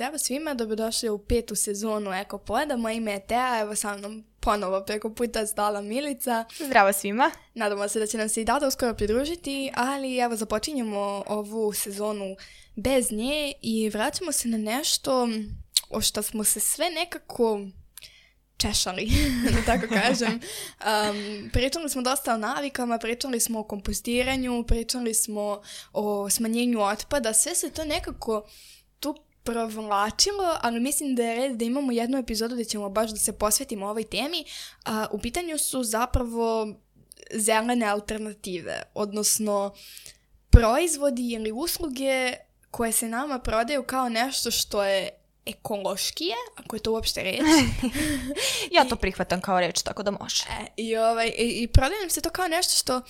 Zdravo svima, dobrodošli u petu sezonu Eko Poda. Moje ime je Tea, evo sa mnom ponovo preko puta zdala Milica. Zdravo svima. Nadamo se da će nam se i Dada uskoro pridružiti, ali evo započinjemo ovu sezonu bez nje i vraćamo se na nešto o što smo se sve nekako češali, da tako kažem. Um, pričali smo dosta o navikama, pričali smo o kompostiranju, pričali smo o smanjenju otpada, sve se to nekako provlačilo, ali mislim da je red da imamo jednu epizodu gde ćemo baš da se posvetimo ovoj temi. A, u pitanju su zapravo zelene alternative, odnosno proizvodi ili usluge koje se nama prodaju kao nešto što je ekološkije, ako je to uopšte reč. ja to prihvatam kao reč, tako da može. E, I, ovaj, i, i prodaje nam se to kao nešto što, uh,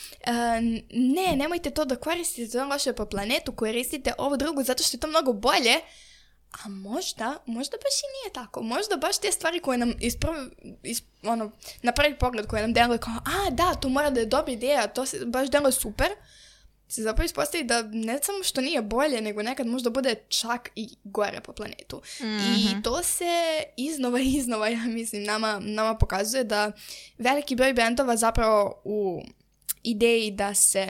ne, nemojte to da koristite, to je loše po planetu, koristite ovo drugo zato što je to mnogo bolje, a možda, možda baš i nije tako. Možda baš te stvari koje nam isprav, is, ono, na prvi pogled koje nam deluje kao, a da, to mora da je dobra ideja, to se baš deluje super, se zapravo ispostavi da ne samo što nije bolje, nego nekad možda bude čak i gore po planetu. Mm -hmm. I Mhm. to se iznova i iznova, ja mislim, nama, nama pokazuje da veliki broj bendova zapravo u ideji da se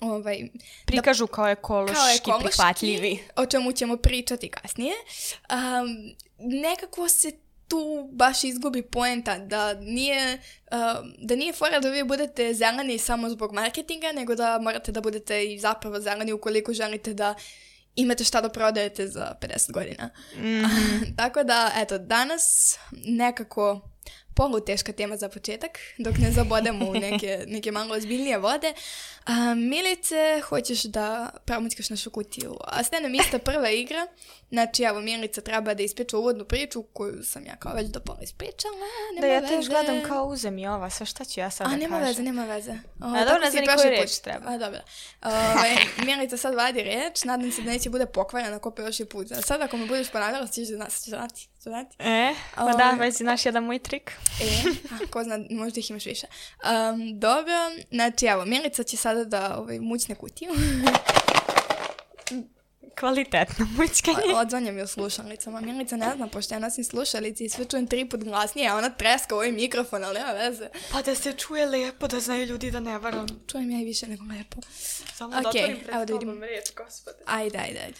ovaj, Prikažu kao ekološki, kao ekološki, prihvatljivi. o čemu ćemo pričati kasnije, um, nekako se tu baš izgubi poenta da nije, um, da nije fora da vi budete zeleni samo zbog marketinga, nego da morate da budete i zapravo zeleni ukoliko želite da imate šta da prodajete za 50 godina. Mhm. Tako da, eto, danas nekako polu teška tema za početak, dok ne zabodemo u neke, neke malo ozbiljnije vode. A, Milice, hoćeš da promućkaš našu kutiju? A ste nam ista prva igra. Znači, evo, Milica treba da ispriča uvodnu priču koju sam ja kao već do pola ispričala. Nema Da, ja te još gledam kao uzem i ova, sve šta ću ja sad A, da nema kažem? veze, nema veze. O, dobro, tako ne znam koju reč treba. A, dobro. Ovaj, Milica sad vadi reč, nadam se da neće bude pokvarena ko prošli put. A sad ako me budeš ponavljala, ćeš da nas znati. znati. E, pa Ovaj. da, već znaš jedan moj trik. E, a, ko zna, možda ih imaš više. Um, dobro, znači evo, Milica će sada da ovaj, mućne kutiju. Kvalitetno mućkanje. Odzvanja mi u slušalicama. Milica ne zna, pošto ja nosim slušalice i sve čujem tri put glasnije, a ona treska ovaj mikrofon, ali nema veze. Pa da se čuje lepo, da znaju ljudi da ne varam. Čujem ja i više nego lepo. Samo da otvorim pred evo da vidim. tobom riječ, gospode. Ajde, ajde, ajde.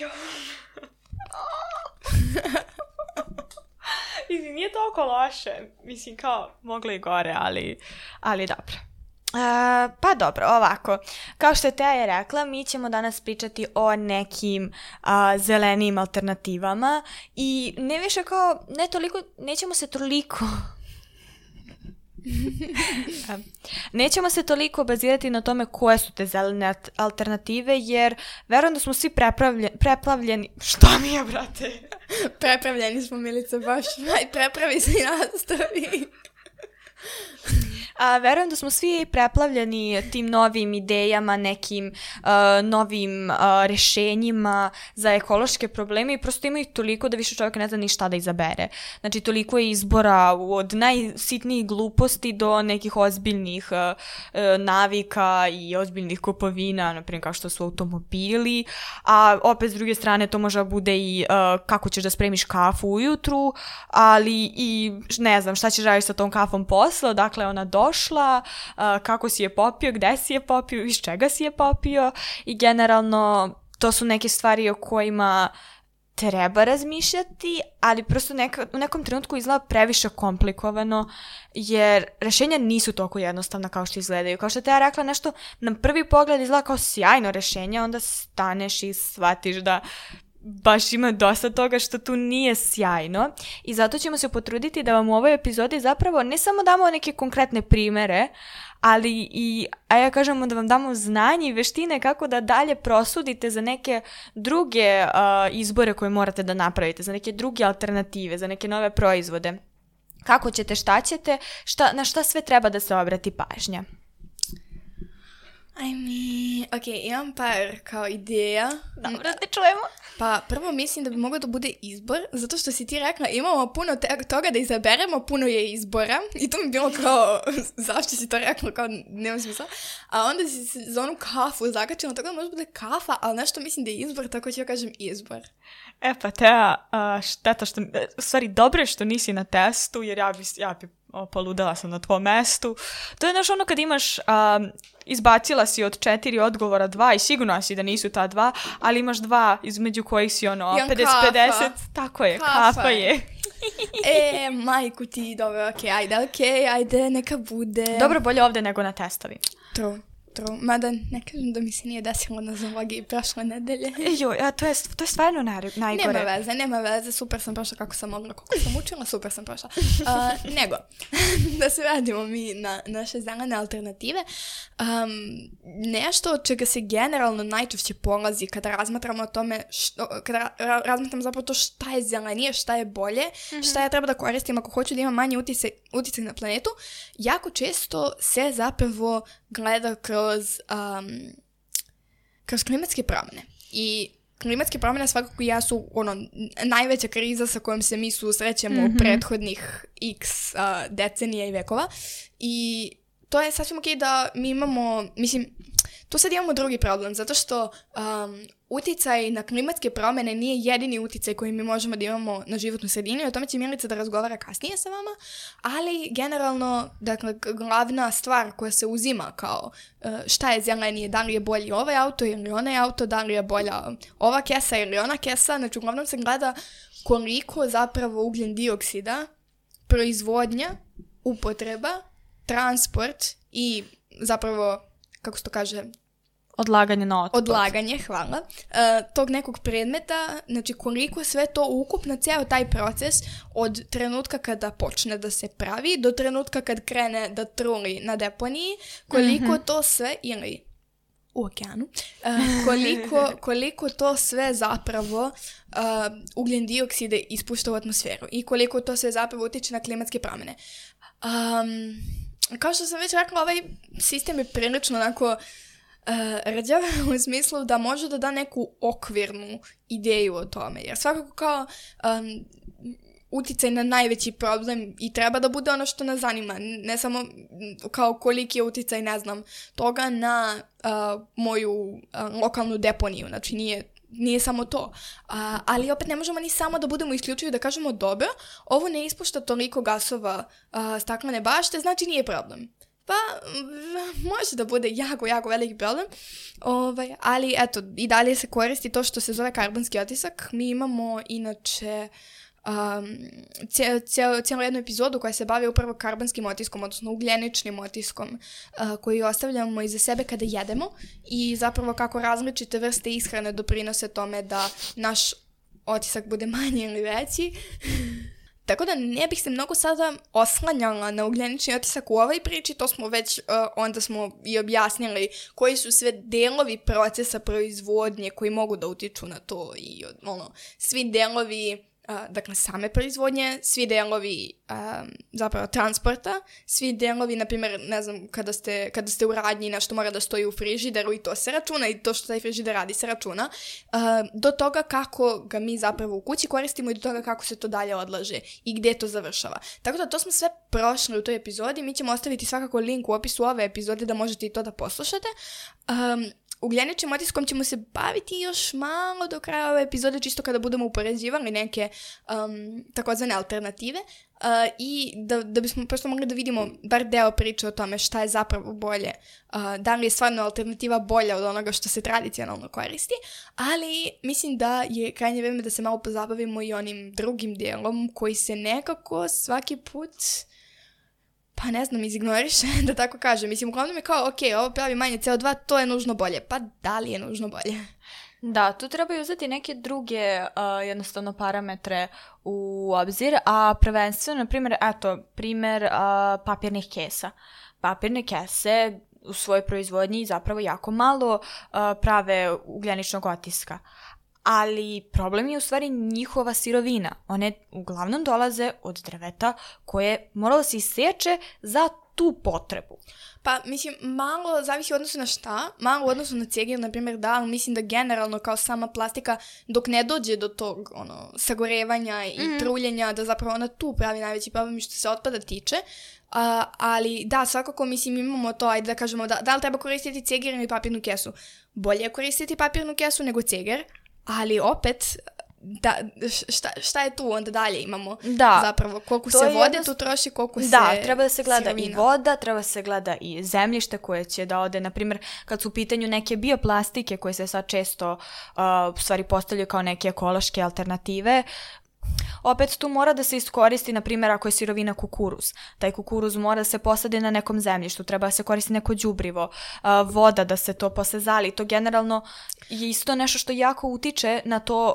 Jo. Izvi, nije toliko loše. Mislim, kao, moglo i gore, ali, ali dobro. E, pa dobro, ovako. Kao što je Teja rekla, mi ćemo danas pričati o nekim a, zelenim alternativama i ne više kao, ne toliko, nećemo se toliko Nećemo se toliko bazirati na tome koje su te zelene alt- alternative, jer verujem da smo svi preplavljeni... Što mi je, brate? Prepravljeni smo, Milica, baš. Aj, prepravi se i nastavi. A, verujem da smo svi preplavljeni tim novim idejama, nekim a, novim a, rešenjima za ekološke probleme i prosto ima ih toliko da više čovjek ne zna ni šta da izabere. Znači, toliko je izbora od najsitnijih gluposti do nekih ozbiljnih a, a, navika i ozbiljnih kupovina, na primjer kao što su automobili, a opet s druge strane to može da bude i a, kako ćeš da spremiš kafu ujutru, ali i ne znam šta ćeš raditi sa tom kafom posle, dakle ona došla, kako si je popio, gde si je popio, iz čega si je popio i generalno to su neke stvari o kojima treba razmišljati, ali prosto neka, u nekom trenutku izgleda previše komplikovano, jer rešenja nisu toliko jednostavna kao što izgledaju. Kao što te ja rekla, nešto na prvi pogled izgleda kao sjajno rešenje, onda staneš i shvatiš da baš ima dosta toga što tu nije sjajno i zato ćemo se potruditi da vam u ovoj epizodi zapravo ne samo damo neke konkretne primere, ali i, a ja kažemo da vam damo znanje i veštine kako da dalje prosudite za neke druge uh, izbore koje morate da napravite, za neke druge alternative, za neke nove proizvode. Kako ćete, šta ćete, šta, na šta sve treba da se obrati pažnja. Aj mi, ok, imam par kao ideja. Dobro da te čujemo. Pa prvo mislim da bi moglo da bude izbor, zato što si ti rekla imamo puno te- toga da izaberemo, puno je izbora i to mi je bilo kao, zašto si to rekla, kao nema smisla. A onda si se za onu kafu zakačila, tako da može bude kafa, ali nešto mislim da je izbor, tako ću ja kažem izbor. E pa Tea, a, šteta što, u stvari dobro je što nisi na testu, jer ja bi, ja bi poludela sam na tvom mestu. To je znaš ono kad imaš, a, izbacila si od četiri odgovora dva i sigurno si da nisu ta dva, ali imaš dva između kojih si ono I on 50-50, kafa. tako je, Kafa kafa, je. e, majku ti, dobro, okej, ajde, okej, ajde, neka bude. Dobro, bolje ovde nego na testovi. True, true. Mada ne kažem da mi se nije desilo na zalogiji prošle nedelje. Joj, a to je, to je stvarno naj, najgore. Nema veze, nema veze, super sam prošla kako sam mogla, koliko sam učila, super sam prošla. Uh, nego, da se radimo mi na naše zelene alternative. Um, nešto od čega se generalno najčešće polazi kada razmatramo o tome, što, kada ra- ra- razmatramo zapravo to šta je zelenije, šta je bolje, šta ja treba da koristim ako hoću da imam manji uticaj, uticaj na planetu, jako često se zapravo gleda kroz um, kroz klimatske promjene. I klimatske promjene svakako jesu ono, n- najveća kriza sa kojom se mi susrećemo u prethodnih x uh, decenija i vekova. I to je sasvim ok da mi imamo, mislim, tu sad imamo drugi problem, zato što um, uticaj na klimatske promjene nije jedini uticaj koji mi možemo da imamo na životnu sredinu o tome će Milica da razgovara kasnije sa vama, ali generalno, dakle, glavna stvar koja se uzima kao uh, šta je zelenije, da li je bolji ovaj auto ili onaj auto, da li je bolja ova kesa ili ona kesa, znači uglavnom se gleda koliko zapravo ugljen dioksida proizvodnja, upotreba, transport i zapravo, kako se to kaže, Odlaganje na otpad. odlaganje, hvala, e, tog nekog predmeta, znači koliko sve to ukupno, ceo taj proces od trenutka kada počne da se pravi do trenutka kad krene da truli na deponiji, koliko to sve, ili u okeanu, e, koliko, koliko to sve zapravo uh, ugljen diokside ispušta u atmosferu i koliko to sve zapravo utiče na klimatske promjene. Um, kao što sam već rekla, ovaj sistem je prilično onako uh, rađav u smislu da može da da neku okvirnu ideju o tome. Jer svakako kao um, uticaj na najveći problem i treba da bude ono što nas zanima. Ne samo kao koliki je uticaj, ne znam, toga na uh, moju uh, lokalnu deponiju. Znači nije nije samo to. A, ali opet ne možemo ni samo da budemo isključivi da kažemo dobro, ovo ne ispušta toliko gasova a, staklene bašte, znači nije problem. Pa, može da bude jako, jako veliki problem, ovaj, ali eto, i dalje se koristi to što se zove karbonski otisak. Mi imamo inače um, cijelo, cijelo, cijelu jednu epizodu koja se bavi upravo karbonskim otiskom, odnosno ugljeničnim otiskom uh, koji ostavljamo iza sebe kada jedemo i zapravo kako različite vrste ishrane doprinose tome da naš otisak bude manji ili veći. Tako da ne bih se mnogo sada oslanjala na ugljenični otisak u ovoj priči, to smo već, uh, onda smo i objasnili koji su sve delovi procesa proizvodnje koji mogu da utiču na to i ono, svi delovi uh, dakle same proizvodnje, svi delovi um, zapravo transporta, svi delovi, na primjer, ne znam, kada ste, kada ste u radnji nešto mora da stoji u frižideru i to se računa i to što taj frižider radi se računa, uh, do toga kako ga mi zapravo u kući koristimo i do toga kako se to dalje odlaže i gdje to završava. Tako da to smo sve prošli u toj epizodi, mi ćemo ostaviti svakako link u opisu ove epizode da možete i to da poslušate. Um, ugljeničnim otiskom ćemo se baviti još malo do kraja ove epizode, čisto kada budemo upoređivali neke um, takozvane alternative uh, i da, da bismo prosto mogli da vidimo bar deo priče o tome šta je zapravo bolje, uh, da li je stvarno alternativa bolja od onoga što se tradicionalno koristi, ali mislim da je krajnje vreme da se malo pozabavimo i onim drugim delom koji se nekako svaki put pa ne znam, izignoriše, da tako kažem. Mislim, uglavnom je kao, ok, ovo pravi manje CO2, to je nužno bolje. Pa da li je nužno bolje? Da, tu trebaju uzeti neke druge uh, jednostavno parametre u obzir, a prvenstveno, na primjer, eto, primjer uh, papirnih kesa. Papirne kese u svojoj proizvodnji zapravo jako malo uh, prave ugljeničnog otiska. Ali problem je u stvari njihova sirovina. One uglavnom dolaze od drveta koje moralo se iseče za tu potrebu. Pa, mislim, malo zavisi u odnosu na šta, malo u odnosu na cegir, na primjer, da, ali mislim da generalno kao sama plastika, dok ne dođe do tog, ono, sagorevanja i mm. truljenja, da zapravo ona tu pravi najveći problem što se otpada tiče, A, ali da, svakako mislim imamo to, ajde da kažemo, da, da li treba koristiti cegir ili papirnu kesu? Bolje je koristiti papirnu kesu nego ceger, ali opet da, šta, šta je tu onda dalje imamo? Da. Zapravo, koliko To se vode jednost- tu troši, koliko Da, se treba da se gleda i sirovina. voda, treba da se gleda i zemljište koje će da ode, na primjer, kad su u pitanju neke bioplastike koje se sad često uh, stvari postavljaju kao neke ekološke alternative, opet tu mora da se iskoristi, na primjer, ako je sirovina kukuruz. Taj kukuruz mora da se posadi na nekom zemljištu, treba da se koristi neko đubrivo, voda da se to posle zali. To generalno je isto nešto što jako utiče na to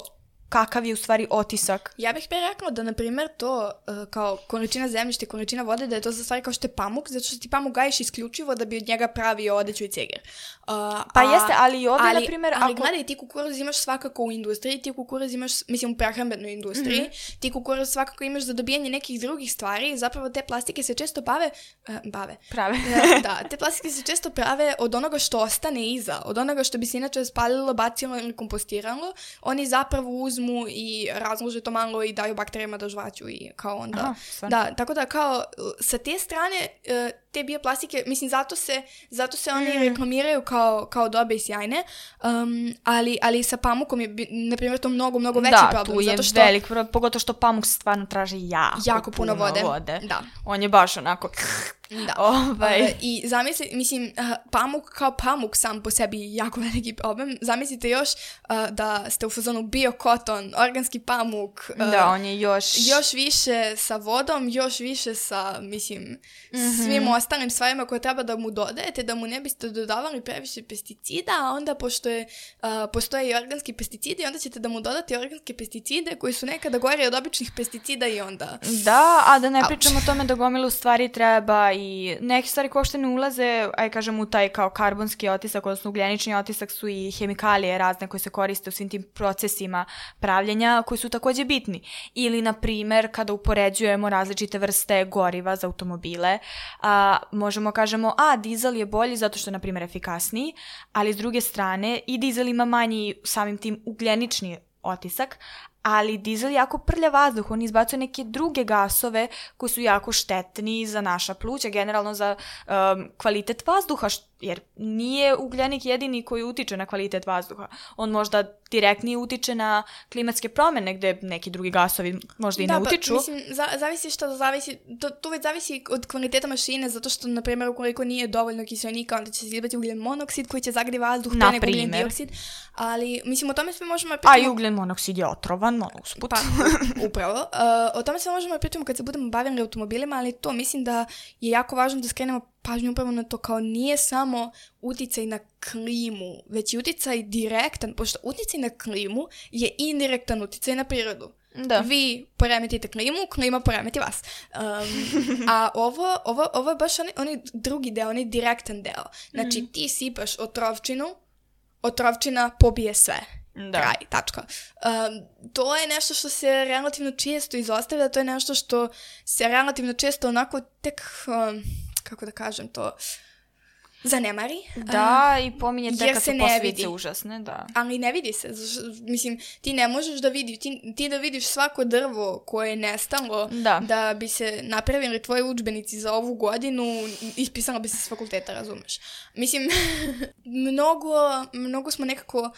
kakav je u stvari otisak. Ja bih pre rekla da, na primjer, to uh, kao količina zemljišta i količina vode, da je to za stvari kao što je pamuk, zato što ti pamuk gajiš isključivo da bi od njega pravio odeću i ceger. Uh, Pa a- jeste, ali i ovdje, ali, na primjer, ali ako... gledaj, ti kukuruz imaš svakako u industriji, ti kukuruz imaš, mislim, u prehrambenoj industriji, Mhm. ti kukuruz svakako imaš za dobijanje nekih drugih stvari, zapravo te plastike se često bave, uh, bave, Prave. E, da, te plastike se često prave od onoga što ostane iza, od onoga što bi se inače spalilo, bacilo ili kompostiralo, oni zapravo uzmu i razlože to malo i daju bakterijama da žvaću i kao onda. Aha, da, tako da kao uh, sa te strane uh, te bioplastike, mislim zato se, zato se oni Mm. reklamiraju kao, kao dobre i sjajne, um, ali, ali sa pamukom je, na primjer, to mnogo, mnogo veći da, problem. tu je zato što velik problem, pogotovo što pamuk stvarno traži jako, jako puno vode. vode. Da. On je baš onako... Da. Ovaj. Uh, I zamisli, mislim, uh, pamuk kao pamuk sam po sebi je jako veliki problem. Zamislite još uh, da ste u fazonu biokoton, organski pamuk, uh, da, on je još... još više sa vodom, još više sa, mislim, Mhm. svim ostalim stvarima koje treba da mu dodajete, da mu ne biste dodavali previše pesticida, a onda pošto je, uh, postoje i organski pesticidi, onda ćete da mu dodate organske pesticide koji su nekada gori od običnih pesticida i onda... Da, a da ne Auč. pričamo o tome da gomilu stvari treba i neke stvari koje uopšte ne ulaze, aj kažem u taj kao karbonski otisak, odnosno ugljenični otisak su i hemikalije razne koje se koriste u svim tim procesima pravljenja koji su takođe bitni. Ili, na primer, kada upoređujemo različite vrste goriva za automobile, a, možemo kažemo, a, dizel je bolji zato što je, na primjer, efikasniji, ali s druge strane i dizel ima manji samim tim ugljenični otisak, ali dizel jako prlja vazduh, on izbacuje neke druge gasove koji su jako štetni za naša pluća, generalno za um, kvalitet vazduha, š- jer nije ugljenik jedini koji utiče na kvalitet vazduha. On možda direktnije utiče na klimatske promene gde neki drugi gasovi možda i ne pa, utiču. mislim, za, zavisi što zavisi, to, to već zavisi od kvaliteta mašine, zato što, na primjer, ukoliko nije dovoljno kiselnika, onda će se izbati ugljen monoksid koji će zagradi vazduh, Na pre nego ugljen dioksid, ali, mislim, o tome sve možemo A i ugljen monoksid je otrovan, usput. Pa, upravo. Uh, o tome sve možemo pričamo kad se budemo bavili automobilima, ali to mislim da je jako važno da skrenemo pažnju upravo na to kao nije samo uticaj na klimu, već i uticaj direktan, pošto uticaj na klimu je indirektan uticaj na prirodu. Da. Vi poremetite klimu, klima poremeti vas. Um, a ovo, ovo, ovo je baš onaj, onaj drugi deo, onaj direktan deo. Znači, ti sipaš otrovčinu, otrovčina pobije sve. Da. Kraj, tačka. Um, to je nešto što se relativno često izostavlja, to je nešto što se relativno često onako tek, um, kako da kažem to, zanemari. Da, i pominje kad se su ne posljedice užasne, da. ali ne vidi se. Mislim, ti ne možeš da vidi, ti, ti da vidiš svako drvo koje je nestalo, Da. da bi se napravili tvoji udžbenici za ovu godinu, ispisala bi se s fakulteta, razumeš? Mislim, mnogo, mnogo smo nekako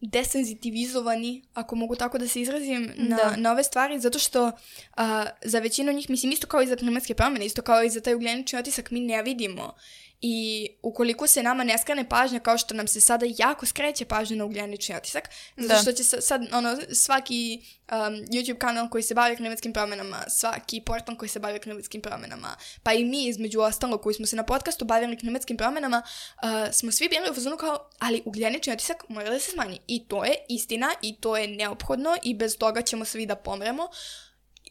desenzitivizovani, ako mogu tako da se izrazim, na, Da. na ove stvari, zato što a, za većinu njih, mislim, isto kao i za klimatske promjene, isto kao i za taj ugljenični otisak, mi ne vidimo. I ukoliko se nama ne skrene pažnja, kao što nam se sada jako skreće pažnja na ugljenični otisak, zato Da. što će sa- sad, ono, svaki um, YouTube kanal koji se bavi klimatskim promjenama, svaki portal koji se bavi klimatskim promjenama, pa i mi između ostalo koji smo se na podcastu bavili klimatskim promjenama, uh, smo svi bili u fazonu kao, ali ugljenični otisak mora da se smanji. I to je istina i to je neophodno i bez toga ćemo svi da pomremo.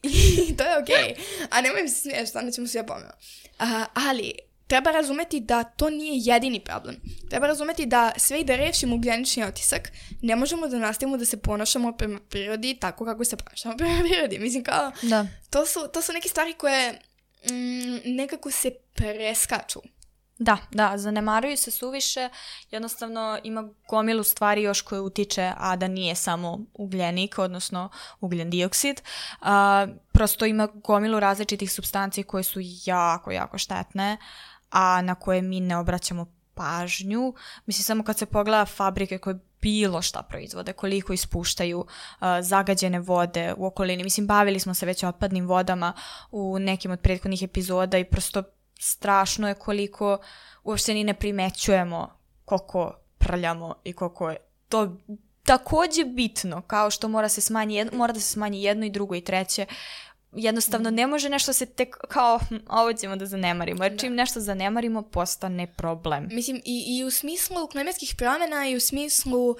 I to je okej. A nemoj mi se smiješ, stvarno ćemo svi da pomremo. Uh, ali, treba razumeti da to nije jedini problem. Treba razumeti da sve i da rešimo ugljenični otisak, ne možemo da nastavimo da se ponašamo prema prirodi tako kako se ponašamo prema prirodi. Mislim kao, Da. to su, to su neke stvari koje mm, nekako se preskaču. Da, da, zanemaruju se suviše, jednostavno ima gomilu stvari još koje utiče, a da nije samo ugljenik, odnosno ugljen dioksid. A, prosto ima gomilu različitih substanci koje su jako, jako štetne, a na koje mi ne obraćamo pažnju. Mislim, samo kad se pogleda fabrike koje bilo šta proizvode, koliko ispuštaju uh, zagađene vode u okolini. Mislim, bavili smo se već otpadnim vodama u nekim od prethodnih epizoda i prosto strašno je koliko uopšte ni ne primećujemo koliko prljamo i koliko je to takođe bitno, kao što mora se smanji jedno, mora da se smanji jedno i drugo i treće. Jednostavno ne može nešto se tek kao hm, ovo ćemo da zanemarimo, jer čim nešto zanemarimo postane problem. Mislim, i, i u smislu klimatskih promjena i u smislu um,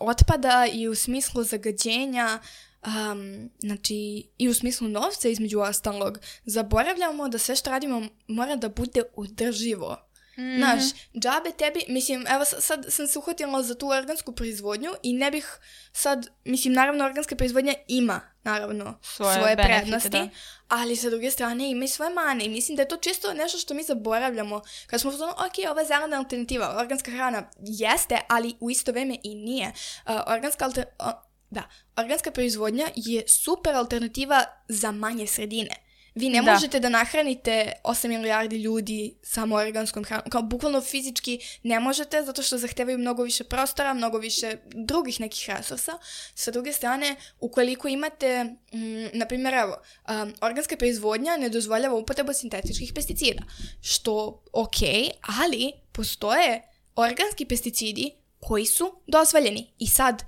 otpada i u smislu zagađenja um, znači i u smislu novca između ostalog zaboravljamo da sve što radimo mora da bude udrživo. Mm. Znaš, džabe tebi, mislim, evo sad, sam se uhvatila za tu organsku proizvodnju i ne bih sad, mislim, naravno organska proizvodnja ima, naravno, svoje, svoje benefite, prednosti, da. ali sa druge strane ima i svoje mane i mislim da je to čisto nešto što mi zaboravljamo. Kad smo uzmano, ok, ova je zelena alternativa, organska hrana jeste, ali u isto vreme i nije. Uh, organska alternativa, da, organska proizvodnja je super alternativa za manje sredine. Vi ne da. možete da nahranite 8 milijardi ljudi samo organskom hranom. Kao bukvalno fizički ne možete zato što zahtevaju mnogo više prostora, mnogo više drugih nekih resursa. Sa druge strane, ukoliko imate, mm, na primjer, evo, um, organska proizvodnja ne dozvoljava upotrebu sintetičkih pesticida. Što ok, ali postoje organski pesticidi koji su dozvoljeni. I sad,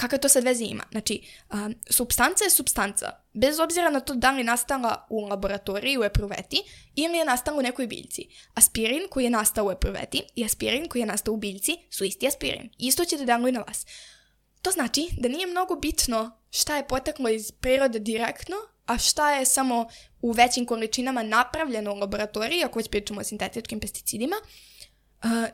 kakve to sad veze ima? Znači, um, substanca je substanca, bez obzira na to da li je nastala u laboratoriji u epruveti ili je nastala u nekoj biljci. Aspirin koji je nastao u epruveti i aspirin koji je nastao u biljci su isti aspirin. Isto će da deluje na vas. To znači da nije mnogo bitno šta je poteklo iz prirode direktno, a šta je samo u većim količinama napravljeno u laboratoriji, ako već pričamo o sintetičkim pesticidima, Uh,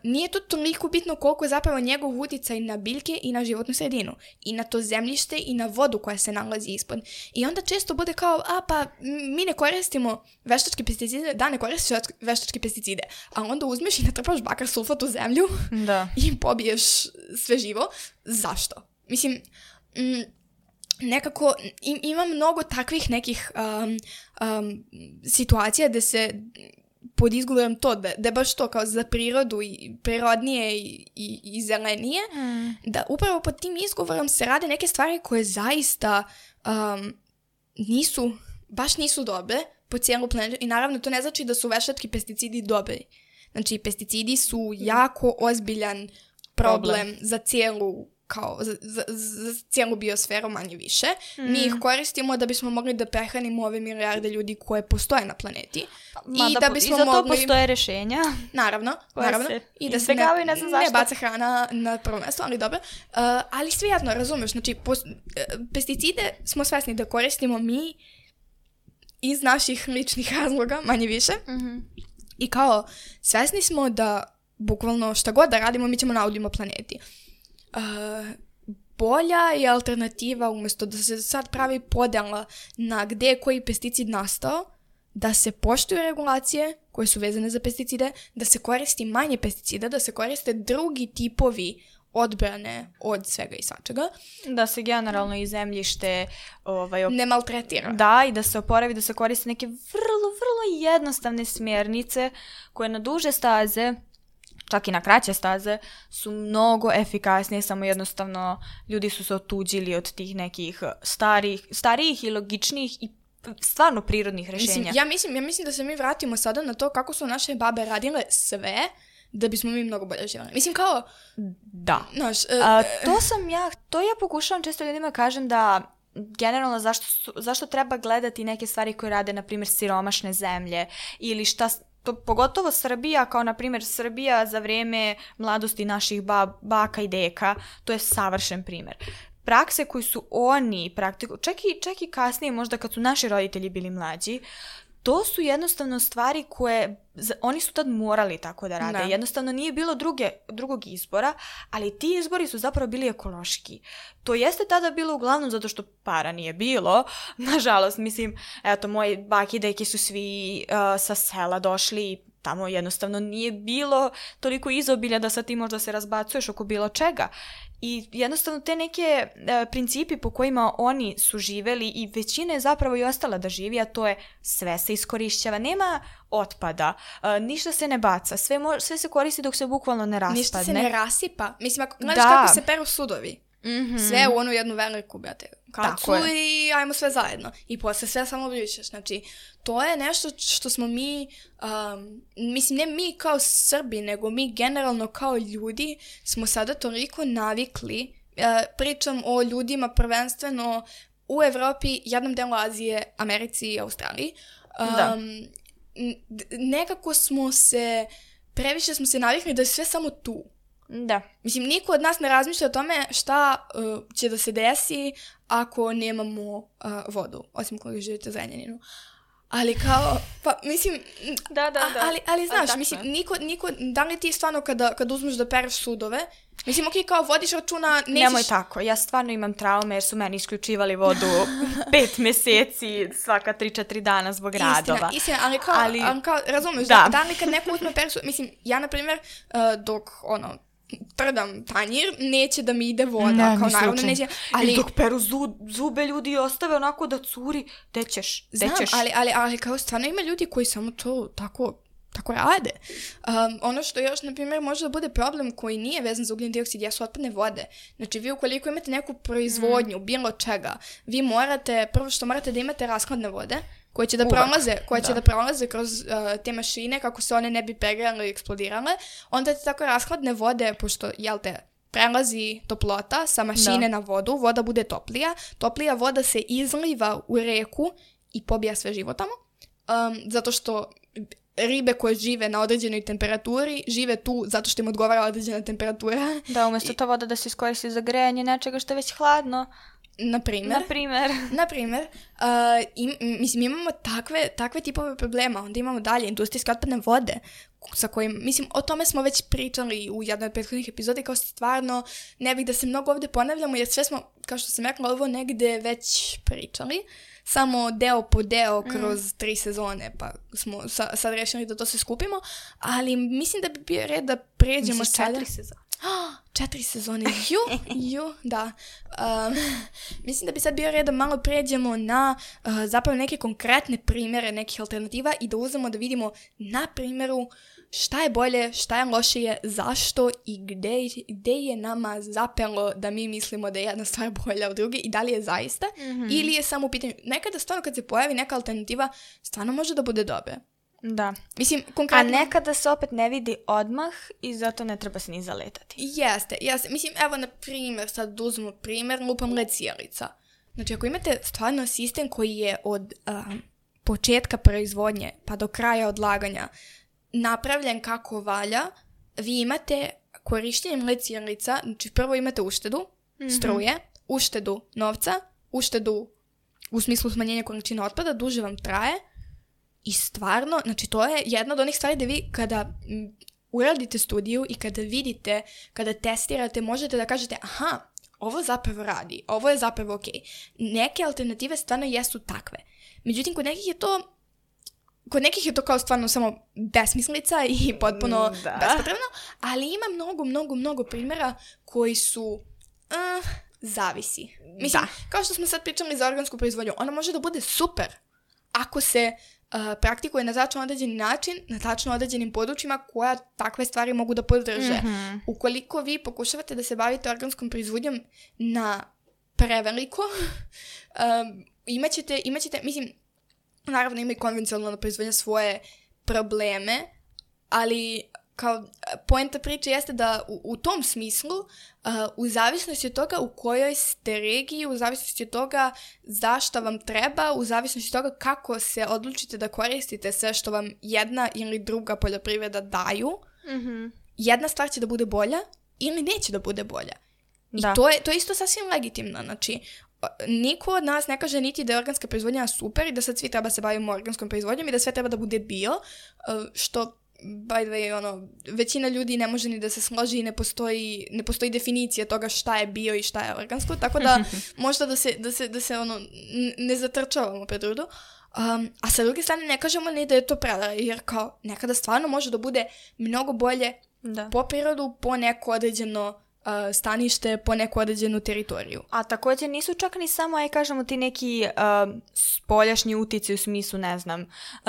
nije to toliko bitno koliko je zapravo njegov uticaj na biljke i na životnu sredinu. I na to zemljište i na vodu koja se nalazi ispod. I onda često bude kao, a pa mi ne koristimo veštačke pesticide, da ne koristiš veštačke pesticide. A onda uzmeš i natrpaš bakar sulfat u zemlju da. i pobiješ sve živo. Zašto? Mislim, mm, nekako im, ima mnogo takvih nekih um, um, situacija da se pod izgovorom to, da, da je baš to kao za prirodu i prirodnije i, i, i zelenije, mm. da upravo pod tim izgovorom se rade neke stvari koje zaista um, nisu, baš nisu dobre po cijelu planetu i naravno to ne znači da su veštački pesticidi dobri. Znači, pesticidi su jako ozbiljan problem, problem. za cijelu kao za, za, za cijelu biosferu manje više. Mm. Mi ih koristimo da bismo mogli da prehranimo ove milijarde ljudi koje postoje na planeti. Ma, I da, da bismo I za to mogli... postoje rešenja. Naravno, naravno. I da se ne, ne, znam ne baca hrana na prvo mesto, ali dobro. Uh, ali svejedno, razumeš, znači pos, uh, pesticide smo svesni da koristimo mi iz naših ličnih razloga, manje više. Mm -hmm. I kao, svesni smo da bukvalno šta god da radimo, mi ćemo naudimo planeti. Uh, bolja je alternativa umjesto da se sad pravi podela na gde je koji pesticid nastao, da se poštuju regulacije koje su vezane za pesticide, da se koristi manje pesticida, da se koriste drugi tipovi odbrane od svega i svačega. Da se generalno i zemljište ovaj, op... ne maltretira. Da, i da se oporavi, da se koriste neke vrlo, vrlo jednostavne smjernice koje na duže staze čak i na kraće staze, su mnogo efikasnije, samo jednostavno ljudi su se otuđili od tih nekih starih, starijih i logičnijih i stvarno prirodnih rešenja. Mislim, ja, mislim, ja mislim da se mi vratimo sada na to kako su naše babe radile sve da bismo mi mnogo bolje živjeli. Mislim kao... Da. Znaš, uh, A, to sam ja, to ja pokušavam često ljudima kažem da generalno zašto, su, zašto treba gledati neke stvari koje rade, na primjer, siromašne zemlje ili šta, to, pogotovo Srbija, kao na primjer Srbija za vrijeme mladosti naših ba, baka i deka, to je savršen primjer. Prakse koji su oni praktiko, čak i, čak i kasnije možda kad su naši roditelji bili mlađi, to su jednostavno stvari koje oni su tad morali tako da rade. Da. Jednostavno nije bilo druge, drugog izbora, ali ti izbori su zapravo bili ekološki. To jeste tada bilo uglavnom zato što para nije bilo. Nažalost, mislim, eto, moji baki i deki su svi uh, sa sela došli i tamo jednostavno nije bilo toliko izobilja da sad ti možda se razbacuješ oko bilo čega. I jednostavno te neke e, principi po kojima oni su živeli i većina je zapravo i ostala da živi, a to je sve se iskorišćava. Nema otpada, e, ništa se ne baca, sve, mo- sve se koristi dok se bukvalno ne raspadne. Ništa se ne rasipa. Mislim, ako gledaš Da. kako se peru sudovi, Mhm. sve u onu jednu veliku, brate, kacu i ajmo sve zajedno. I posle sve samo brišeš. Znači, to je nešto što smo mi, um, mislim, ne mi kao Srbi, nego mi generalno kao ljudi smo sada toliko navikli, uh, pričam o ljudima prvenstveno u Evropi, jednom delu Azije, Americi i Australiji. Um, Da. nekako smo se, previše smo se navikli da je sve samo tu. Da. Mislim, niko od nas ne razmišlja o tome šta uh, će da se desi ako nemamo uh, vodu, osim koliko živite u Zrenjaninu. Ali kao, pa mislim, Da, da, da. ali, ali znaš, tako mislim, niko, niko, da li ti stvarno kada, kada uzmeš da pereš sudove, mislim, okej, kao vodiš računa, nećeš... Nemoj tako, ja stvarno imam traume jer su meni isključivali vodu pet meseci svaka 3-4 dana zbog radova. Istina, istina, ali kao, Ali- ali, kao razumeš, Da. da. da li kad neko uzme persu, mislim, ja, na primjer, uh, dok, ono, prdam tanjir, neće da mi ide voda, Ne, kao naravno slučajno. neće, Ali ali... dok peru zu- zube ljudi i ostave onako da curi, gde ćeš, gde Znam, ćeš. ali, ali, ali kao stvarno ima ljudi koji samo to tako tako rade. Um, ono što još, na primjer, može da bude problem koji nije vezan za ugljen dioksid, jesu otpadne vode. Znači, vi ukoliko imate neku proizvodnju, bilo čega, vi morate, prvo što morate da imate raskladne vode, koje će da Uvek, prolaze, koje će da. da prolaze kroz uh, te mašine kako se one ne bi pregrijale i eksplodirale. Onda te tako raskladne vode, pošto, jel te, prelazi toplota sa mašine Da. na vodu, voda bude toplija, toplija voda se izliva u reku i pobija sve živo tamo. Um, zato što ribe koje žive na određenoj temperaturi žive tu zato što im odgovara određena temperatura. Da, umjesto ta voda da se iskoristi za grejanje nečega što je već hladno, Na primjer. na primjer. Na primjer, uh, im, mislim, imamo takve, takve tipove problema. Onda imamo dalje industrijske otpadne vode sa kojim, mislim, o tome smo već pričali u jednoj od prethodnih epizoda kao stvarno ne bih da se mnogo ovdje ponavljamo jer sve smo, kao što sam rekla, ovo negde već pričali. Samo deo po deo kroz tri sezone, pa smo sa, sad rešili da to se skupimo, ali mislim da bi bio red da pređemo Misliš sada... četiri sezone? Četiri sezone, ju, ju, da. Um, mislim da bi sad bio red da malo pređemo na uh, zapravo neke konkretne primjere nekih alternativa i da uzmemo da vidimo na primjeru šta je bolje, šta je lošije, zašto i gde, gde je nama zapelo da mi mislimo da je jedna stvar bolja od druge i da li je zaista ili je samo u pitanju. Nekada stvarno kad se pojavi neka alternativa stvarno može da bude dobra. Da. Mislim, A konkretno... nekada se opet ne vidi odmah i zato ne treba se ni zaletati. Jeste, jeste. Mislim, evo, na primjer, sad da uzmemo primjer, lupam led sjelica. Znači, ako imate stvarno sistem koji je od um, početka proizvodnje pa do kraja odlaganja napravljen kako valja, vi imate korištenjem led sjelica, znači prvo imate uštedu struje, uštedu novca, uštedu u smislu smanjenja količine otpada, duže vam traje i stvarno, znači to je jedna od onih stvari da vi kada uradite studiju i kada vidite, kada testirate, možete da kažete aha, ovo zapravo radi, ovo je zapravo ok. Neke alternative stvarno jesu takve. Međutim, kod nekih je to kod nekih je to kao stvarno samo besmislica i potpuno Mm, da. bespotrebno, ali ima mnogo, mnogo, mnogo primjera koji su uh, zavisi. Mislim, Da. kao što smo sad pričali za organsku proizvodnju, ona može da bude super ako se praktikuje na tačno određeni način, na tačno određenim područjima koja takve stvari mogu da podrže. Mhm. Ukoliko vi pokušavate da se bavite organskom proizvodnjom na preveliko, um, imaćete, imaćete, mislim, naravno ima i konvencionalna proizvodnja svoje probleme, ali kao poenta priče jeste da u, u tom smislu, uh, u zavisnosti od toga u kojoj ste regiji, u zavisnosti od toga zašto vam treba, u zavisnosti od toga kako se odlučite da koristite sve što vam jedna ili druga poljoprivreda daju, Mhm. jedna stvar će da bude bolja ili neće da bude bolja. I Da. to je, to je isto sasvim legitimno. Znači, niko od nas ne kaže niti da je organska proizvodnja super i da sad svi treba se bavimo organskom proizvodnjom i da sve treba da bude bio, uh, što by the way, ono, većina ljudi ne može ni da se složi i ne postoji, ne postoji definicija toga šta je bio i šta je organsko, tako da možda da se, da se, da se ono, ne zatrčavamo pred rudu. Um, a sa druge strane ne kažemo ni da je to prevara, jer kao nekada stvarno može da bude mnogo bolje Da. po prirodu, po neko određeno stanište, po neku određenu teritoriju. A također nisu čak ni samo, aj kažemo ti neki um, spoljašnji utici u smislu, ne znam, uh,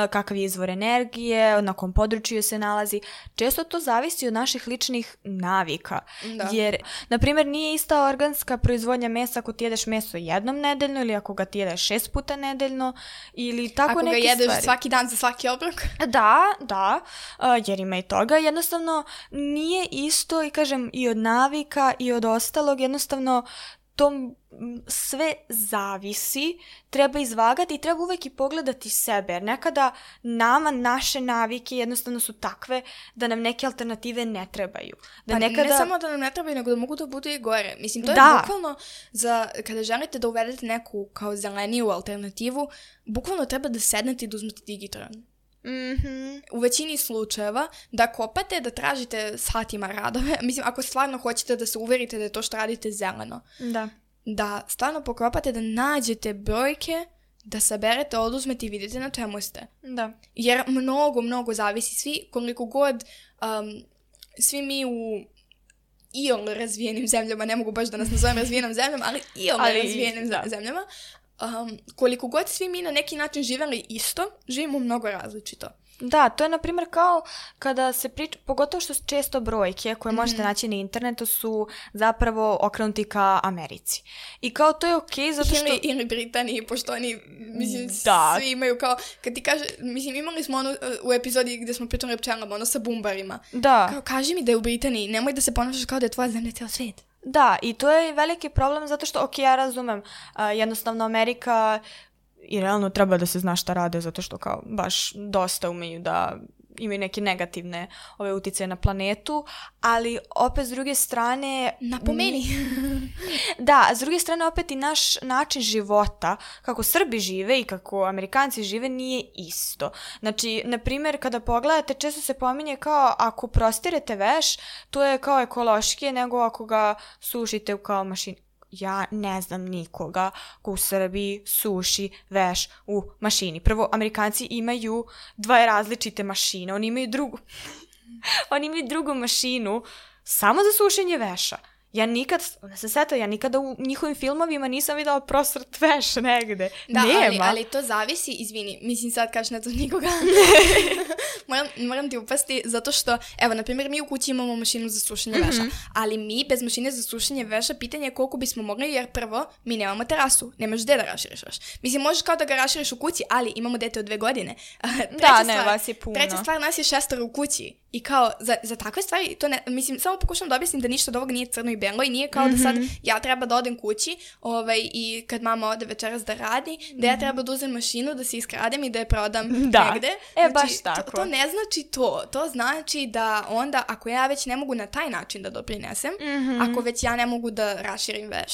kakav je izvor energije, na kom području se nalazi. Često to zavisi od naših ličnih navika. Da. Jer, na primjer, nije ista organska proizvodnja mesa ako ti jedeš meso jednom nedeljno ili ako ga ti jedeš šest puta nedeljno ili tako Ako ga neke jedeš stvari. svaki dan za svaki obrok. Da, da, a, jer ima i toga. Jednostavno nije isto i kažem i od navika i od ostalog. Jednostavno to sve zavisi, treba izvagati i treba uvek i pogledati sebe. Jer nekada nama naše navike jednostavno su takve da nam neke alternative ne trebaju. Da Pa nekada... ne samo da nam ne trebaju, nego da mogu da budu i gore. Mislim, to je Da. bukvalno za, kada želite da uvedete neku kao zeleniju alternativu, bukvalno treba da sednete i da uzmete digitron. Mhm. U većini slučajeva da kopate, da tražite satima radove, mislim, ako stvarno hoćete da se uverite da je to što radite zeleno, Da. da stvarno pokopate, da nađete brojke, da saberete, oduzmete i vidite na čemu ste. Da. Jer mnogo, mnogo zavisi. Svi, koliko god, um, svi mi u iol razvijenim zemljama, ne mogu baš da nas nazovem razvijenom zemljom, ali iol Ali, razvijenim da. zemljama, um, koliko god svi mi na neki način živeli isto, živimo mnogo različito. Da, to je na primjer kao kada se priča, pogotovo što su često brojke koje možete Mhm. naći na internetu su zapravo okrenuti ka Americi. I kao to je okej zato što... Ili, ili Britaniji, pošto oni, mislim, Da. svi imaju kao, kad ti kaže, mislim, imali smo ono u epizodi gdje smo pričali o pčelama, ono sa bumbarima. Da, Kao, kaži mi da je u Britaniji, nemoj da se ponašaš kao da je tvoja zemlja ceo svijet. Da, i to je veliki problem zato što, ok, ja razumem, a, jednostavno Amerika i realno treba da se zna šta rade zato što kao baš dosta umeju da imaju neke negativne ove utice na planetu, ali opet s druge strane... Napomeni. Da, s druge strane opet i naš način života, kako Srbi žive i kako Amerikanci žive, nije isto. Znači, na primjer, kada pogledate, često se pominje kao ako prostirete veš, to je kao ekološkije nego ako ga sušite u kao mašini. Ja ne znam nikoga ko u Srbiji suši veš u mašini. Prvo, Amerikanci imaju dve različite mašine. Oni imaju drugu, oni imaju drugu mašinu samo za sušenje veša. Ja nikad, onda se seta, ja nikada u njihovim filmovima nisam videla prosrt veš negde. Da, Nema. ali, ali to zavisi, izvini, mislim sad kažeš ne znam nikoga. moram, moram ti upasti zato što, evo, na primjer, mi u kući imamo mašinu za sušenje veša, ali mi bez mašine za sušenje veša pitanje je koliko bismo mogli, jer prvo, mi nemamo terasu, nemaš gde da raširiš veš. Mislim, možeš kao da ga raširiš u kući, ali imamo dete od dve godine. Treća ne, stvar- vas je puno. Treća stvar, nas je šestoro u kući. I kao, za, za takve stvari, to ne, mislim, samo pokušam da objasnim da ništa od ovog nije crno i belo i nije kao da sad Mhm. ja treba da odem kući ovaj, i kad mama ode večeras da radi, da ja treba da uzem mašinu, da se iskradem i da je prodam Mhm. Da. negde. E, baš to- tako. To, ne znači to. To znači da onda, ako ja već ne mogu na taj način da doprinesem, Mhm. ako već ja ne mogu da raširim veš,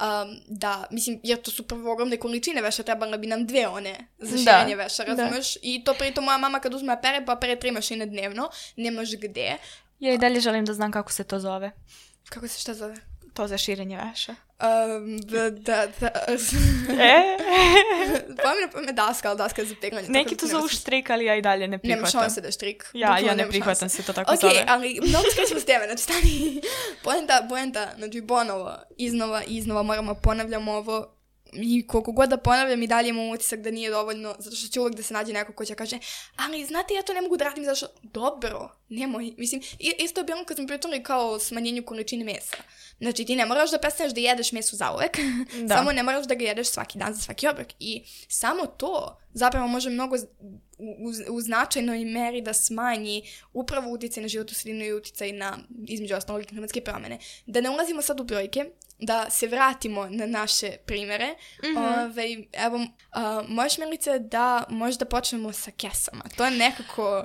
um, da, mislim, jer to su prvo ogromne količine veša, trebala bi nam dve one za Da, širenje veša, da. razumeš? I to pritom moja mama kad uzme pere, pa pere tri mašine dnevno, nemaš gde. Ja i dalje želim da znam kako se to zove. Kako se šta zove? To za širenje veša. Um, da, da, da. E? Pomenu pa me daska, ali daska je za peglanje. Neki tako to da zovu nema štrik, ali ja i dalje ne Nema prihvatam. šanse da je štrik. Ja, ja ne nema prihvatam se to tako Ok, zove. ali mnogo skrećemo s teme, znači stani. Poenta, poenta, znači ponovo, iznova iznova moramo ponavljamo ovo i koliko god da ponavljam i dalje imam utisak da nije dovoljno, zato što će uvijek da se nađe neko ko će kaže, ali znate ja to ne mogu da radim zato što, dobro, nemoj, mislim, isto je bilo kad smo pričali kao o smanjenju količine mesa. Znači ti ne moraš da prestaneš da jedeš meso zauvek, Da. samo ne moraš da ga jedeš svaki dan za svaki obrok. I samo to zapravo može mnogo u, u- značajnoj meri da smanji upravo utjecaj na životnu sredinu i utjecaj na, između ostalog, klimatske promjene. Da ne ulazimo sad u brojke, da se vratimo na naše primere. Ovaj, evo, a, možeš Milice da možda počnemo sa kesama. To je nekako...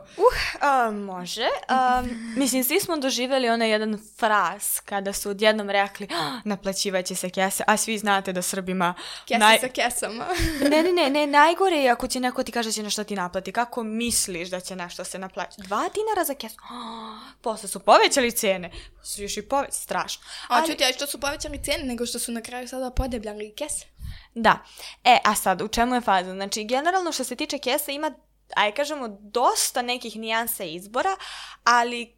A, može. A, mislim, svi smo doživjeli onaj jedan fraz kada su odjednom rekli "Ah, naplaćivat će se kese, a svi znate da Srbima... Kese naj- sa kesama. Ne, ne, ne, ne, najgore je ako ti neko ti kaže da će nešto ti naplati. Kako misliš da će nešto se naplati? Dva dinara za kesu. Ah, posle su povećali cene. Su još i povećali, strašno. A čuti, a što su povećali cijene, nego što su na kraju sada podebljali kese. Da. E, a sad, u čemu je faza? Znači, generalno što se tiče kesa ima, aj kažemo, dosta nekih nijansa izbora, ali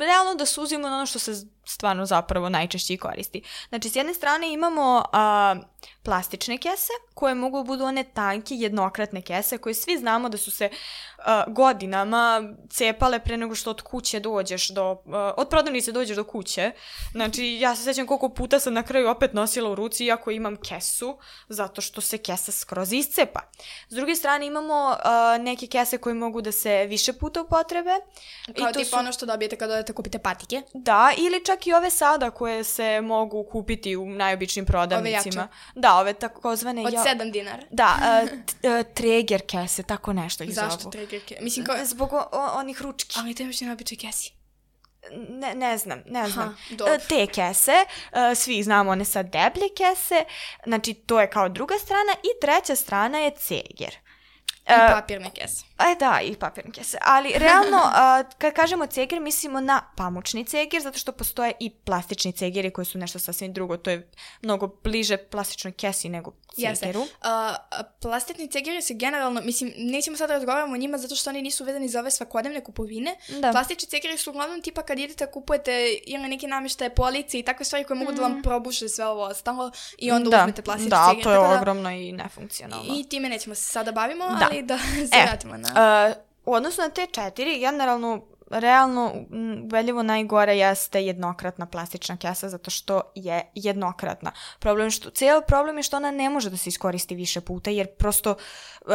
realno da suzimo na ono što se stvarno zapravo najčešće i koristi. Znači, s jedne strane imamo a, plastične kese, koje mogu budu one tanke, jednokratne kese, koje svi znamo da su se a, godinama cepale pre nego što od kuće dođeš do, a, od prodavnice dođeš do kuće. Znači, ja se sećam koliko puta sam na kraju opet nosila u ruci, iako imam kesu, zato što se kesa skroz iscepa. S druge strane imamo a, neke kese koje mogu da se više puta upotrebe. Kao I to tipa su- ono što dobijete kada odete kupite patike. Da, ili čak i ove sada koje se mogu kupiti u najobičnim prodavnicima. jače. Da, ove takozvane... Od ja- 7 dinara. Da, uh, treger kese, tako nešto ih Zašto zovu. triggerke? Mislim, kao... Zbog o- o- onih ručki. Ali još ne običaj kesi. Ne, ne znam, ne znam. dobro. E, Te kese, svi znamo one sad deblje kese, znači to je kao druga strana i treća strana je ceger. I E, papirne kese. Aj da, i papirne kese. Ali realno, a, kad kažemo ceger, mislimo na pamučni ceger, zato što postoje i plastični cegeri koji su nešto sasvim drugo. To je mnogo bliže plastičnoj kesi nego cegeru. A, a, plastični cegeri se generalno, mislim, nećemo sad da razgovaramo o njima zato što oni nisu vezani za ove svakodnevne kupovine. Da. Plastični cegeri su uglavnom tipa kad idete kupujete ili neke namještaje, police i takve stvari koje mogu da vam probuše sve ovo ostalo i onda da, uzmete plastični da, ceger. to je da- ogromno i nefunkcionalno. I time nećemo se sada bavimo, Da. ali da se E, vratimo na... Uh, u odnosu na te četiri, generalno, realno, m, ubedljivo najgore jeste jednokratna plastična kesa, zato što je jednokratna. Problem što, cijel problem je što ona ne može da se iskoristi više puta, jer prosto uh,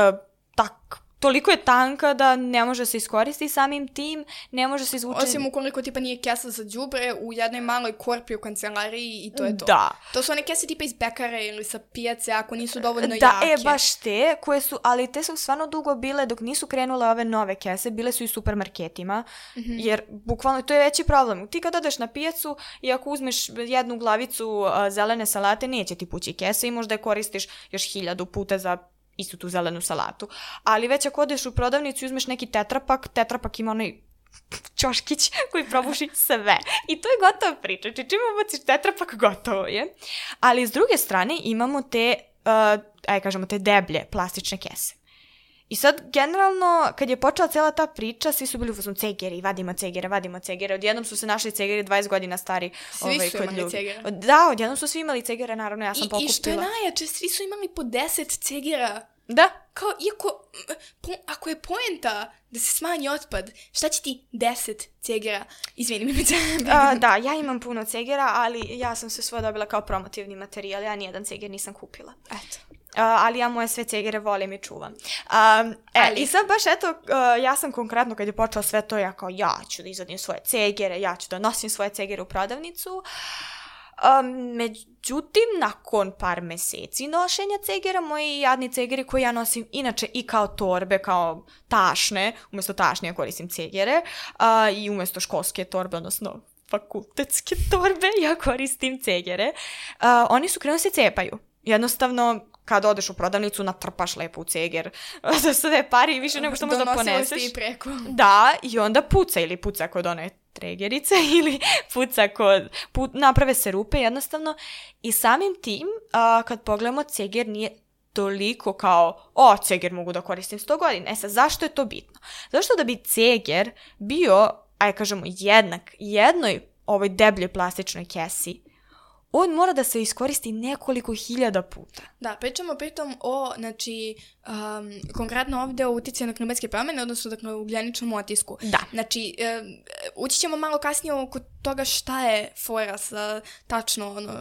tak, toliko je tanka da ne može se iskoristiti samim tim, ne može se izvući... Osim ukoliko tipa nije kesa za đubre u jednoj maloj korpi u kancelariji i to je to. Da. To su one kese tipa iz pekare ili sa pijace ako nisu dovoljno Da, jake. e, baš te, koje su, ali te su stvarno dugo bile, dok nisu krenule ove nove kese, bile su i supermarketima, jer bukvalno to je veći problem. Ti kad odeš na pijacu i ako uzmeš jednu glavicu a, zelene salate, neće ti pući kese i možda je koristiš još hiljadu puta za istu tu zelenu salatu. Ali već ako odeš u prodavnicu i uzmeš neki tetrapak, tetrapak ima onaj čoškić koji probuši sve. I to je gotova priča. Znači, čim ubaciš tetrapak, gotovo je. Ali s druge strane imamo te, uh, aj kažemo, te deblje plastične kese. I sad, generalno, kad je počela cijela ta priča, svi su bili u fazonu cegeri, vadimo cegere, vadimo cegere. Odjednom su se našli cegeri 20 godina stari. Svi ovaj, su kod imali cegere. Da, odjednom su svi imali cegere, naravno, ja sam I, pokupila. I što je najjače, svi su imali po 10 cegera. Da, Kao, iako, po, ako je poenta da se smanji otpad, šta će ti 10 cegera? Izvini mi, A, da, ja imam puno cegera, ali ja sam se svoje dobila kao promotivni materijal. Ja nijedan ceger nisam kupila. Eto. Ali ja moje sve cegere volim i čuvam. A, e, Ali- I sad baš eto, a, ja sam konkretno kad je počelo sve to, ja kao ja ću da izadim svoje cegere, ja ću da nosim svoje cegere u prodavnicu. A, međutim, nakon par meseci nošenja cegera, moji jadni cegeri koje ja nosim inače i kao torbe, kao tašne, umjesto tašnje ja koristim cegere a, i umjesto školske torbe, odnosno fakultetske torbe, ja koristim cegere. A, oni su krenuli da se cepaju. Jednostavno, kad odeš u prodavnicu, natrpaš lepo u ceger za sve pari i više nego što možda poneseš. i preko. Da, i onda puca ili puca kod one tregerice ili puca kod, put, naprave se rupe jednostavno i samim tim a, kad pogledamo ceger nije toliko kao, o, ceger mogu da koristim 100 godina. E sad, zašto je to bitno? Zašto da bi ceger bio, aj kažemo, jednak jednoj ovoj debljoj plastičnoj kesi, on mora da se iskoristi nekoliko hiljada puta. Da, pričamo pritom o, znači, um, konkretno ovdje o utjecaju na klimatske promjene, odnosno dakle, ugljeničnom otisku. Da. Znači, e, ući ćemo malo kasnije oko toga šta je fora sa tačno, ono,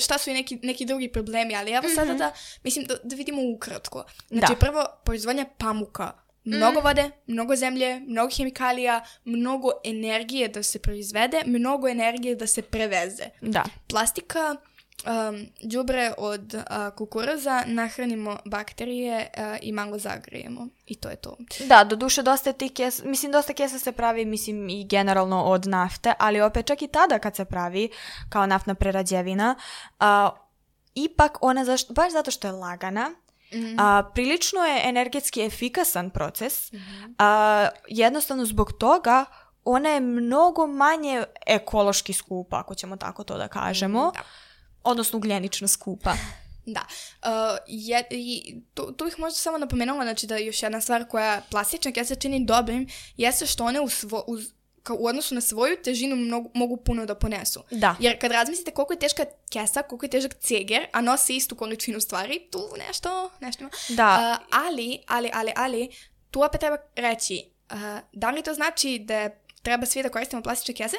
šta su i neki, neki drugi problemi, ali evo sada da, mislim, da, da vidimo ukratko. Znači, Da. prvo, proizvodnja pamuka. Mnogo vode, mnogo zemlje, mnogo hemikalija, mnogo energije da se proizvede, mnogo energije da se preveze. Da. Plastika, um, đubre od uh, kukuruza, nahranimo bakterije uh, i malo zagrijemo. I to je to. Da, do duše dosta je tih kesa, mislim dosta kesa se pravi, mislim i generalno od nafte, ali opet čak i tada kad se pravi kao naftna prerađevina, a, ipak ona, zaš- baš zato što je lagana, a, prilično je energetski efikasan proces, a, jednostavno zbog toga ona je mnogo manje ekološki skupa, ako ćemo tako to da kažemo, Da. odnosno ugljenično skupa. Da. Uh, je, i tu, tu bih možda samo napomenula, znači da još jedna stvar koja plastična kesa čini dobrim, jeste što one u, svo, uz, kao u odnosu na svoju težinu mogu, mogu puno da ponesu. Da. Jer kad razmislite koliko je teška kesa, koliko je težak ceger, a nosi istu količinu stvari, tu nešto, nešto ima. Da. Uh, ali, ali, ali, ali, tu opet treba reći, uh, da li to znači da treba svi da koristimo plastične kese?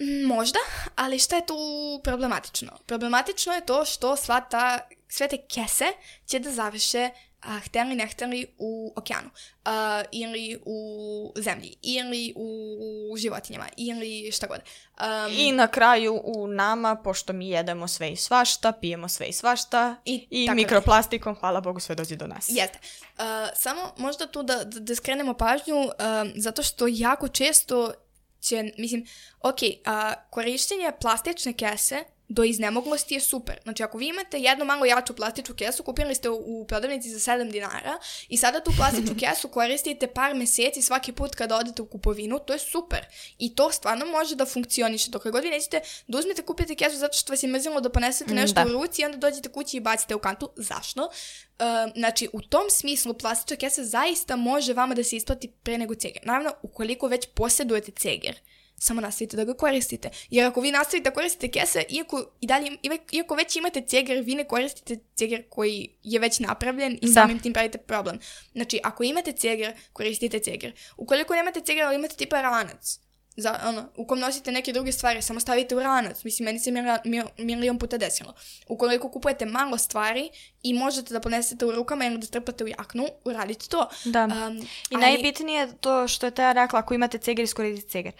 Mm, Možda, ali šta je tu problematično? Problematično je to što sva ta, sve te kese će da završe a, hteli ne hteli u okeanu a, ili u zemlji ili u životinjama ili šta god. Um, I na kraju u nama, pošto mi jedemo sve i svašta, pijemo sve i svašta I i mikroplastikom, hvala Bogu, sve dođe do nas. Jeste. Uh, samo možda tu da, da, da skrenemo pažnju, um, zato što jako često će, mislim, ok, a, korištenje plastične kese do iznemoglosti je super. Znači, ako vi imate jednu malo jaču plastičnu kesu, kupili ste u, u prodavnici za 7 dinara i sada tu plastičnu kesu koristite par meseci svaki put kada odete u kupovinu, to je super. I to stvarno može da funkcioniše. Dok god vi nećete da uzmete kupite kesu zato što vas je mrzilo da ponesete Mm, nešto da. u ruci i onda dođete kući i bacite u kantu. Zašto? Uh, znači, u tom smislu plastična kesa zaista može vama da se isplati pre nego ceger. Naravno, ukoliko već posjedujete ceger, samo nastavite da ga koristite. Jer ako vi nastavite da koristite kese, iako, i dalje, iako već imate ceger, vi ne koristite ceger koji je već napravljen i Da. samim tim pravite problem. Znači, ako imate ceger, koristite ceger. Ukoliko nemate ceger, ali imate tipa ranac, za, ono, u kom nosite neke druge stvari, samo stavite u ranac. Mislim, meni se milio, mil, milion puta desilo. Ukoliko kupujete malo stvari i možete da ponesete u rukama ili da strpate u jaknu, uradite to. Da. Um, I ali- najbitnije je to što je Teja rekla, ako imate ceger, iskoristite ceger.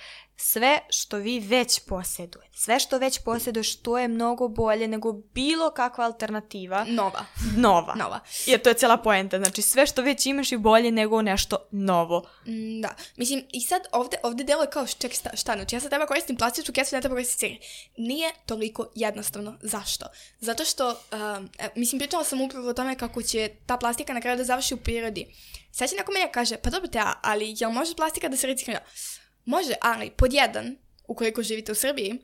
Sve što vi već posjedujete, sve što već posjeduješ, to je mnogo bolje nego bilo kakva alternativa Nova. nova. Nova. Jer to je cijela poenta. Znači, sve što već imaš je bolje nego nešto novo. Mm, da. Mislim, i sad ovde, ovde delo je kao, ček, šta, šta, znači ja sad treba koristim plastičnu kesu, ne treba koristim ceger. Nije toliko jednostavno. Zašto? Zato što, um, e, mislim, pričala sam upravo o tome kako će ta plastika na kraju da završi u prirodi. Sad će neko meni kaže, pa dobro te, ali jel može plastika da se reciklira? Može, ali pod jedan, ukoliko živite u Srbiji,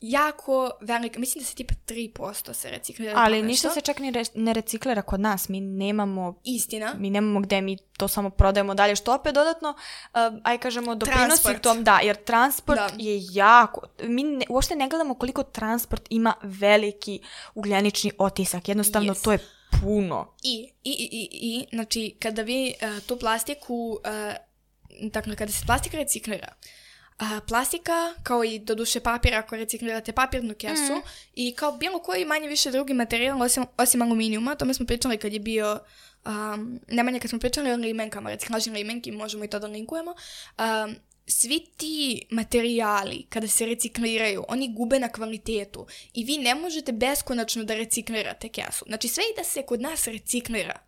jako velik, mislim da se tipa 3% se reciklira. Ali ništa se čak ni re- ne reciklira kod nas. Mi nemamo Istina. mi nemamo gde mi to samo prodajemo dalje, što opet dodatno, uh, aj kažemo, doprinosi Transport. tom, da, jer transport Da. je jako, mi ne, uopšte ne gledamo koliko transport ima veliki ugljenični otisak, jednostavno Yes. to je puno. I, i, i, i, i, znači, kada vi uh, tu plastiku, uh, dakle, kada se plastika reciklira, uh, plastika, kao i doduše papir, ako reciklirate papirnu kesu, i kao bilo koji manje više drugi materijal, osim, osim aluminijuma, o tome smo pričali kad je bio, um, nemanje kad smo pričali o limenkama, reciklažnim limenki, možemo i to da linkujemo, um, svi ti materijali kada se recikliraju, oni gube na kvalitetu i vi ne možete beskonačno da reciklirate kesu. Znači sve i da se kod nas reciklira,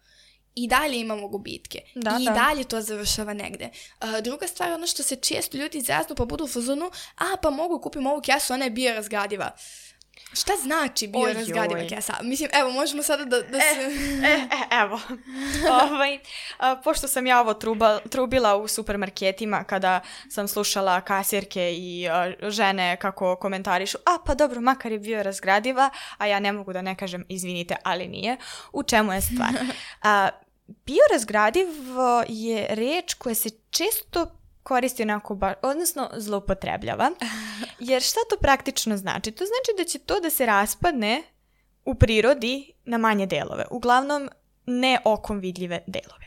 i dalje imamo gubitke. Da, I da. dalje to završava negde. Uh, druga stvar, ono što se često ljudi zaznu pa budu u fazonu, a pa mogu kupim ovu kesu, ona je biorazgradiva. Šta znači biorazgradiva kesa? Mislim, evo, možemo sada da, da se... E, e, evo, ovaj, a, pošto sam ja ovo truba, trubila u supermarketima kada sam slušala kasirke i a, žene kako komentarišu, a pa dobro, makar je bio razgradiva, a ja ne mogu da ne kažem izvinite, ali nije. U čemu je stvar? A, biorazgradivo je reč koja se često koristi onako, ba, odnosno zloupotrebljava. Jer šta to praktično znači? To znači da će to da se raspadne u prirodi na manje delove. Uglavnom, ne okom vidljive delove.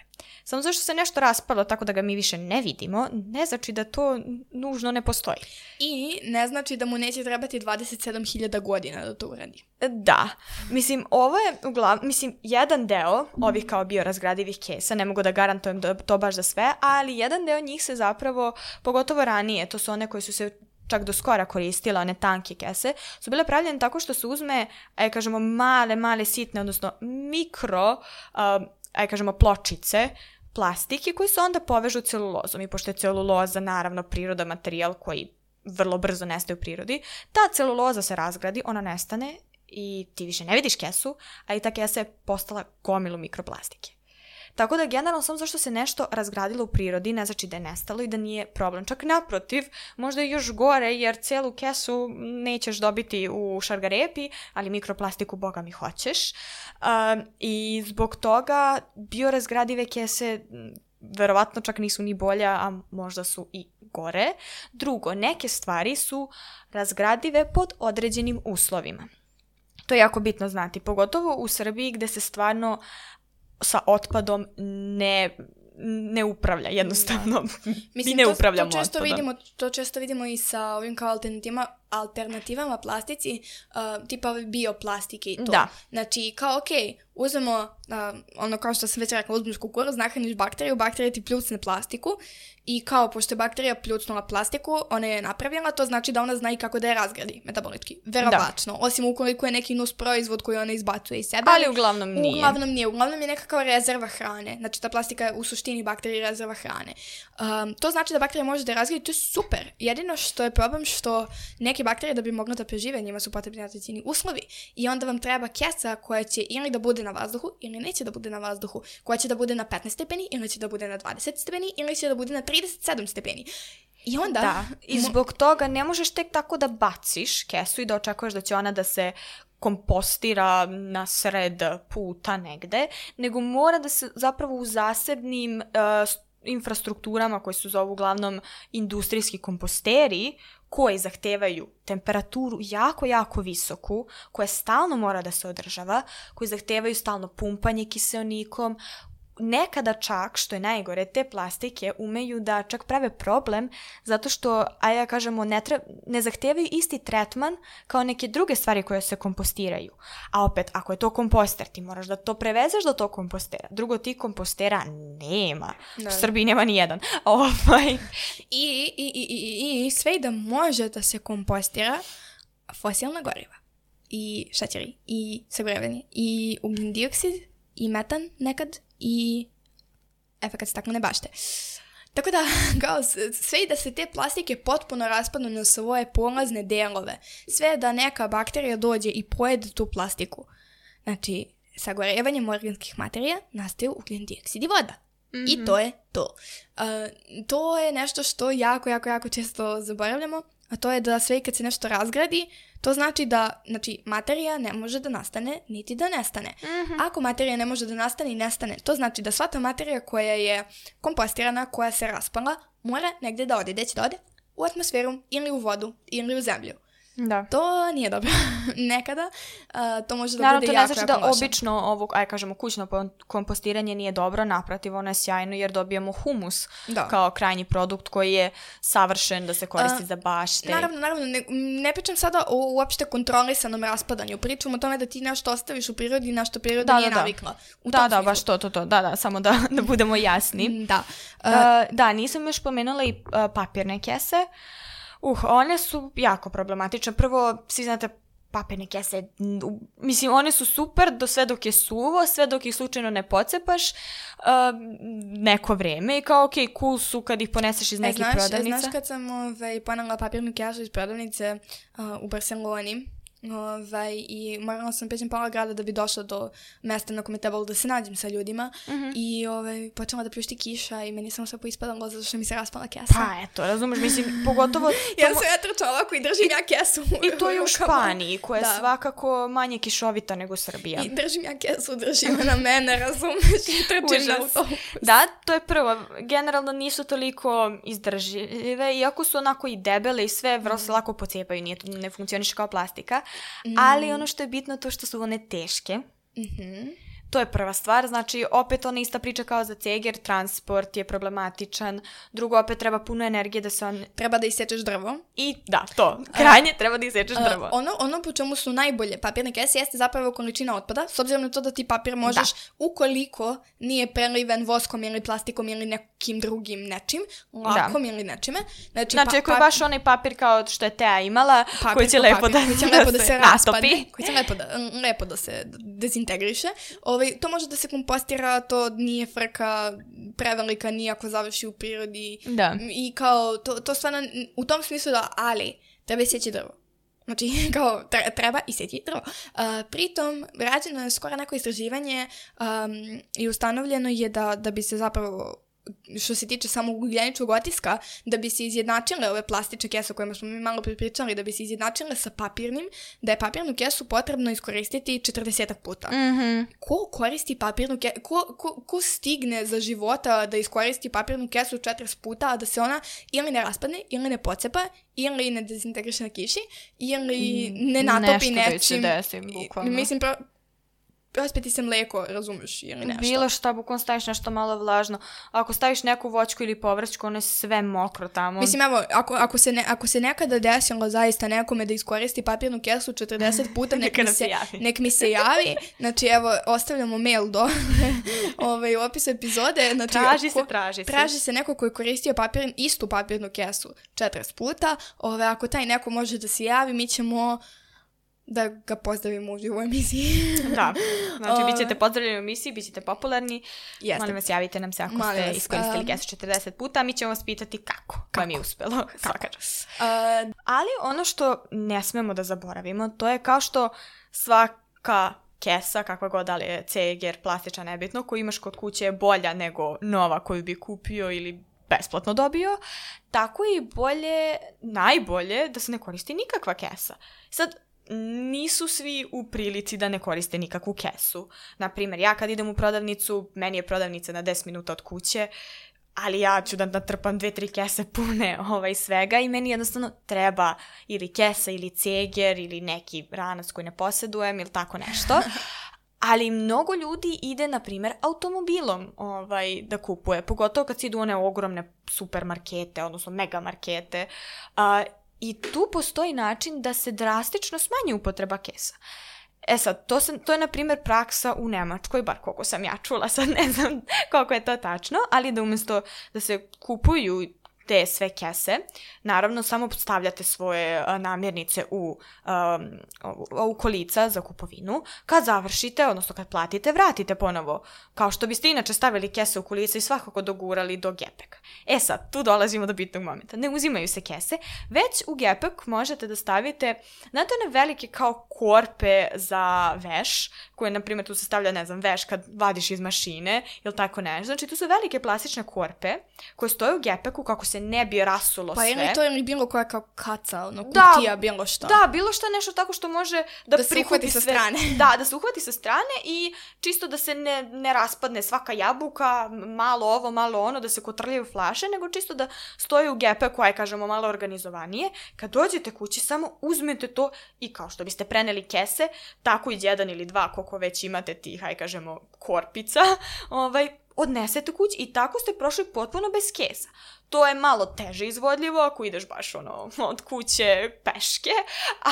Samo zašto se nešto raspalo tako da ga mi više ne vidimo, ne znači da to nužno ne postoji. I ne znači da mu neće trebati 27.000 godina da to uradi. Da, mislim, ovo je uglav, mislim, jedan deo ovih kao biorazgradivih kesa, ne mogu da garantujem da to baš za sve, ali jedan deo njih se zapravo, pogotovo ranije, to su one koje su se čak do skora koristila, one tanke kese, su bile pravljene tako što se uzme, aj kažemo, male, male sitne, odnosno mikro, um, aj kažemo, pločice, plastike koje se onda povežu celulozom i pošto je celuloza naravno priroda materijal koji vrlo brzo nestaje u prirodi, ta celuloza se razgradi, ona nestane i ti više ne vidiš kesu, a i ta kesa je postala gomilu mikroplastike. Tako da generalno samo zašto se nešto razgradilo u prirodi ne znači da je nestalo i da nije problem. Čak naprotiv, možda je još gore jer celu kesu nećeš dobiti u šargarepi, ali mikroplastiku boga mi hoćeš. Um, I zbog toga biorazgradive kese verovatno čak nisu ni bolja, a možda su i gore. Drugo, neke stvari su razgradive pod određenim uslovima. To je jako bitno znati, pogotovo u Srbiji gde se stvarno sa otpadom ne ne upravlja jednostavno. Da. Mislim, Mi ne upravljamo to, to često otpadom. vidimo, to često vidimo i sa ovim kao alternativama, alternativama plastici, uh, tipa bioplastike i to. Da. Znači, kao, ok, uzmemo, uh, ono kao što sam već rekla, uzmeš kukuruz, nahraniš bakteriju, bakterija ti pljucne plastiku i kao, pošto je bakterija pljucnula plastiku, ona je napravila, to znači da ona zna i kako da je razgradi metabolički. Verovatno. Da. Osim ukoliko je neki nus proizvod koji ona izbacuje iz sebe. Ali uglavnom nije. Uglavnom nije. Uglavnom je nekakav rezerva hrane. Znači, ta plastika je u suštini bakterija rezerva hrane. Um, to znači da bakterija može da razgradi, to je super. Jedino što je problem što neke bakterije da bi mogle da prežive, njima su potrebni određeni uslovi. I onda vam treba kesa koja će ili da bude na vazduhu ili neće da bude na vazduhu, koja će da bude na 15 stepeni ili će da bude na 20 stepeni ili će da bude na 37 stepeni. I onda... Da, i zbog toga ne možeš tek tako da baciš kesu i da očekuješ da će ona da se kompostira na sred puta negde, nego mora da se zapravo u zasebnim uh, infrastrukturama koje su zovu uglavnom industrijski komposteri, koji zahtevaju temperaturu jako, jako visoku, koja stalno mora da se održava, koji zahtevaju stalno pumpanje kiseonikom, nekada čak, što je najgore, te plastike umeju da čak prave problem zato što, a ja kažemo, ne, tre, ne zahtevaju isti tretman kao neke druge stvari koje se kompostiraju. A opet, ako je to komposter, ti moraš da to prevezeš do tog kompostera. Drugo, ti kompostera nema. Da. U Srbiji nema ni jedan. Ovaj. I, i, i, i, i sve da može da se kompostira fosilna goriva i šećeri i sagorevanje i ugljen dioksid i metan nekad i efekat staklene bašte. Tako da, kao, sve i da se te plastike potpuno raspadnu na svoje polazne delove, sve da neka bakterija dođe i pojede tu plastiku. Znači, sagorevanjem organskih materija nastaju ugljen dioksid i voda. Mm -hmm. I to je to. Uh, to je nešto što jako, jako, jako često zaboravljamo, a to je da sve i kad se nešto razgradi, To znači da znači, materija ne može da nastane niti da nestane. Mm -hmm. Ako materija ne može da nastane i nestane, to znači da sva ta materija koja je kompostirana, koja se raspala, mora negde da ode. Gde će da ode? U atmosferu ili u vodu ili u zemlju. Da. To nije dobro. Nekada uh, to može da Naravno, bude to ne znači da obično ovo, aj kažemo, kućno kompostiranje nije dobro, naprotiv, ono je sjajno jer dobijamo humus da. kao krajnji produkt koji je savršen da se koristi uh, za bašte. Naravno, naravno, ne, ne pričam sada o uopšte kontrolisanom raspadanju, pričam o tome da ti nešto ostaviš u prirodi na što priroda da, nije da, da. navikla. U da, da, baš to, to, to, da, da, samo da, da budemo jasni. Da. Uh, da, nisam još pomenula i papirne kese. Uh, Uh, one su jako problematične. Prvo, svi znate, papirne kese, mislim, one su super do sve dok je suvo, sve dok ih slučajno ne pocepaš uh, neko vreme i kao, ok, cool su kad ih poneseš iz e, nekih e, znaš, prodavnica. Znaš kad sam ovaj, ponala papirnu kesu iz prodavnice uh, u Barceloni, Ovaj, I morala sam pećem pola grada da bi došla do mesta na kome trebalo da se nađem sa ljudima. Mm -hmm. I ovaj, počela da pljušti kiša i meni samo sve poispadalo zato što mi se raspala kesa. Pa eto, razumeš, mislim, pogotovo... ja sam eto čovjek koji držim ja kesu. I to je u Španiji, koja je da. svakako manje kišovita nego Srbija. I držim ja kesu, držim na mene, razumeš, i trčim na autobus. Da, to je prvo. Generalno nisu toliko izdržljive, iako su onako i debele i sve, vrlo se lako pocijepaju, nije, ne funkcioniše kao plastika. Mm. Ali ono što je bitno to što su one teške. Mhm. Mm To je prva stvar, znači opet ona ista priča kao za ceger, transport je problematičan, drugo opet treba puno energije da se on... Treba da isečeš drvo. I da, to, krajnje uh, treba da isečeš drvo. Uh, ono, ono po čemu su najbolje papirne kese jeste zapravo količina otpada, s obzirom na to da ti papir možeš, da. ukoliko nije preliven voskom ili plastikom ili nekim drugim nečim, lakom da. ili nečime. Znači, znači pa, ako je baš onaj papir kao što je Teja imala, papir koji će lepo papir, da, koji će lepo da, da se raspadne, koji će lepo da, lepo da se dezintegriše, ovaj, to može da se kompostira, to nije frka prevelika, nije ako završi u prirodi. Da. I kao, to, to stvarno, u tom smislu da, ali, treba seći drvo. Znači, kao, tre- treba isjeći drvo. Uh, pritom, rađeno je skoro neko istraživanje um, i ustanovljeno je da, da bi se zapravo što se tiče samog ugljeničkog otiska, da bi se izjednačile ove plastične kese o kojima smo mi malo pripričali, da bi se izjednačile sa papirnim, da je papirnu kesu potrebno iskoristiti 40 puta. Mhm. Ko koristi papirnu kesu? Ko, ko, ko stigne za života da iskoristi papirnu kesu 40 puta, a da se ona ili ne raspadne, ili ne pocepa, ili ne dezintegriše na kiši, ili ne natopi Mm, Nešto da nečim. se desi, bukvalno. Mislim, pro, prospeti se mleko, razumeš, ili nešto. Bilo šta, bukvalno staviš nešto malo vlažno. Ako staviš neku voćku ili povrćku, ono je sve mokro tamo. Mislim, evo, ako, ako, se ne, ako se nekada desilo zaista nekome da iskoristi papirnu kesu 40 puta, nek, mi se, nek mi se javi. Znači, evo, ostavljamo mail do ovaj, u opisu epizode. Znači, traži ako- se, traži se. Traži se neko koji je koristio papir, istu papirnu kesu 40 puta. Ove, ako taj neko može da se javi, mi ćemo da ga pozdravimo u živoj emisiji. Da, znači bit ćete pozdravljeni u emisiji, bit ćete popularni. Jeste. Molim vas, javite nam se ako Molim ste vas, iskoristili um, kesu 40 puta, mi ćemo vas pitati kako, vam je uspelo. Čast. A, Ali ono što ne smemo da zaboravimo, to je kao što svaka kesa, kakva god da li je ceger, plastična, nebitno, koju imaš kod kuće je bolja nego nova koju bi kupio ili besplatno dobio, tako je i bolje, najbolje da se ne koristi nikakva kesa. Sad, nisu svi u prilici da ne koriste nikakvu kesu. Naprimjer, ja kad idem u prodavnicu, meni je prodavnica na 10 minuta od kuće, ali ja ću da natrpam dve, tri kese pune ovaj svega i meni jednostavno treba ili kesa ili ceger ili neki ranac koji ne posjedujem ili tako nešto. Ali mnogo ljudi ide, na primjer, automobilom ovaj, da kupuje, pogotovo kad se idu one ogromne supermarkete, odnosno megamarkete. A, I tu postoji način da se drastično smanji upotreba kesa. E sad, to, sam, to je na primjer praksa u Nemačkoj, bar koliko sam ja čula, sad ne znam koliko je to tačno, ali da umjesto da se kupuju te sve kese, naravno samo stavljate svoje a, namirnice u, um, u kolica za kupovinu. Kad završite, odnosno kad platite, vratite ponovo. Kao što biste inače stavili kese u kolica i svakako dogurali do gepeka. E sad, tu dolazimo do bitnog momenta. Ne uzimaju se kese, već u gepek možete da stavite, znate one velike kao korpe za veš, koje, na primjer, tu se stavlja, ne znam, veš kad vadiš iz mašine ili tako nešto. Znači, tu su velike plastične korpe koje stoje u gepeku kako se ne bi rasulo pa sve. ili to ili bilo koja kao kaca, ono, Da, kutija, bilo šta. Da, bilo šta nešto tako što može da, Da se uhvati sa sve- strane. Da, da se uhvati sa strane i čisto da se ne, ne raspadne svaka jabuka, malo ovo, malo ono, da se kotrljaju flaše, nego čisto da stoji u gepe koja je, kažemo, malo organizovanije. Kad dođete kući, samo uzmete to i kao što biste preneli kese, tako i jedan ili dva, koliko već imate tih, aj kažemo, korpica, ovaj, odnesete kući i tako ste prošli potpuno bez kesa. To je malo teže izvodljivo ako ideš baš ono od kuće peške,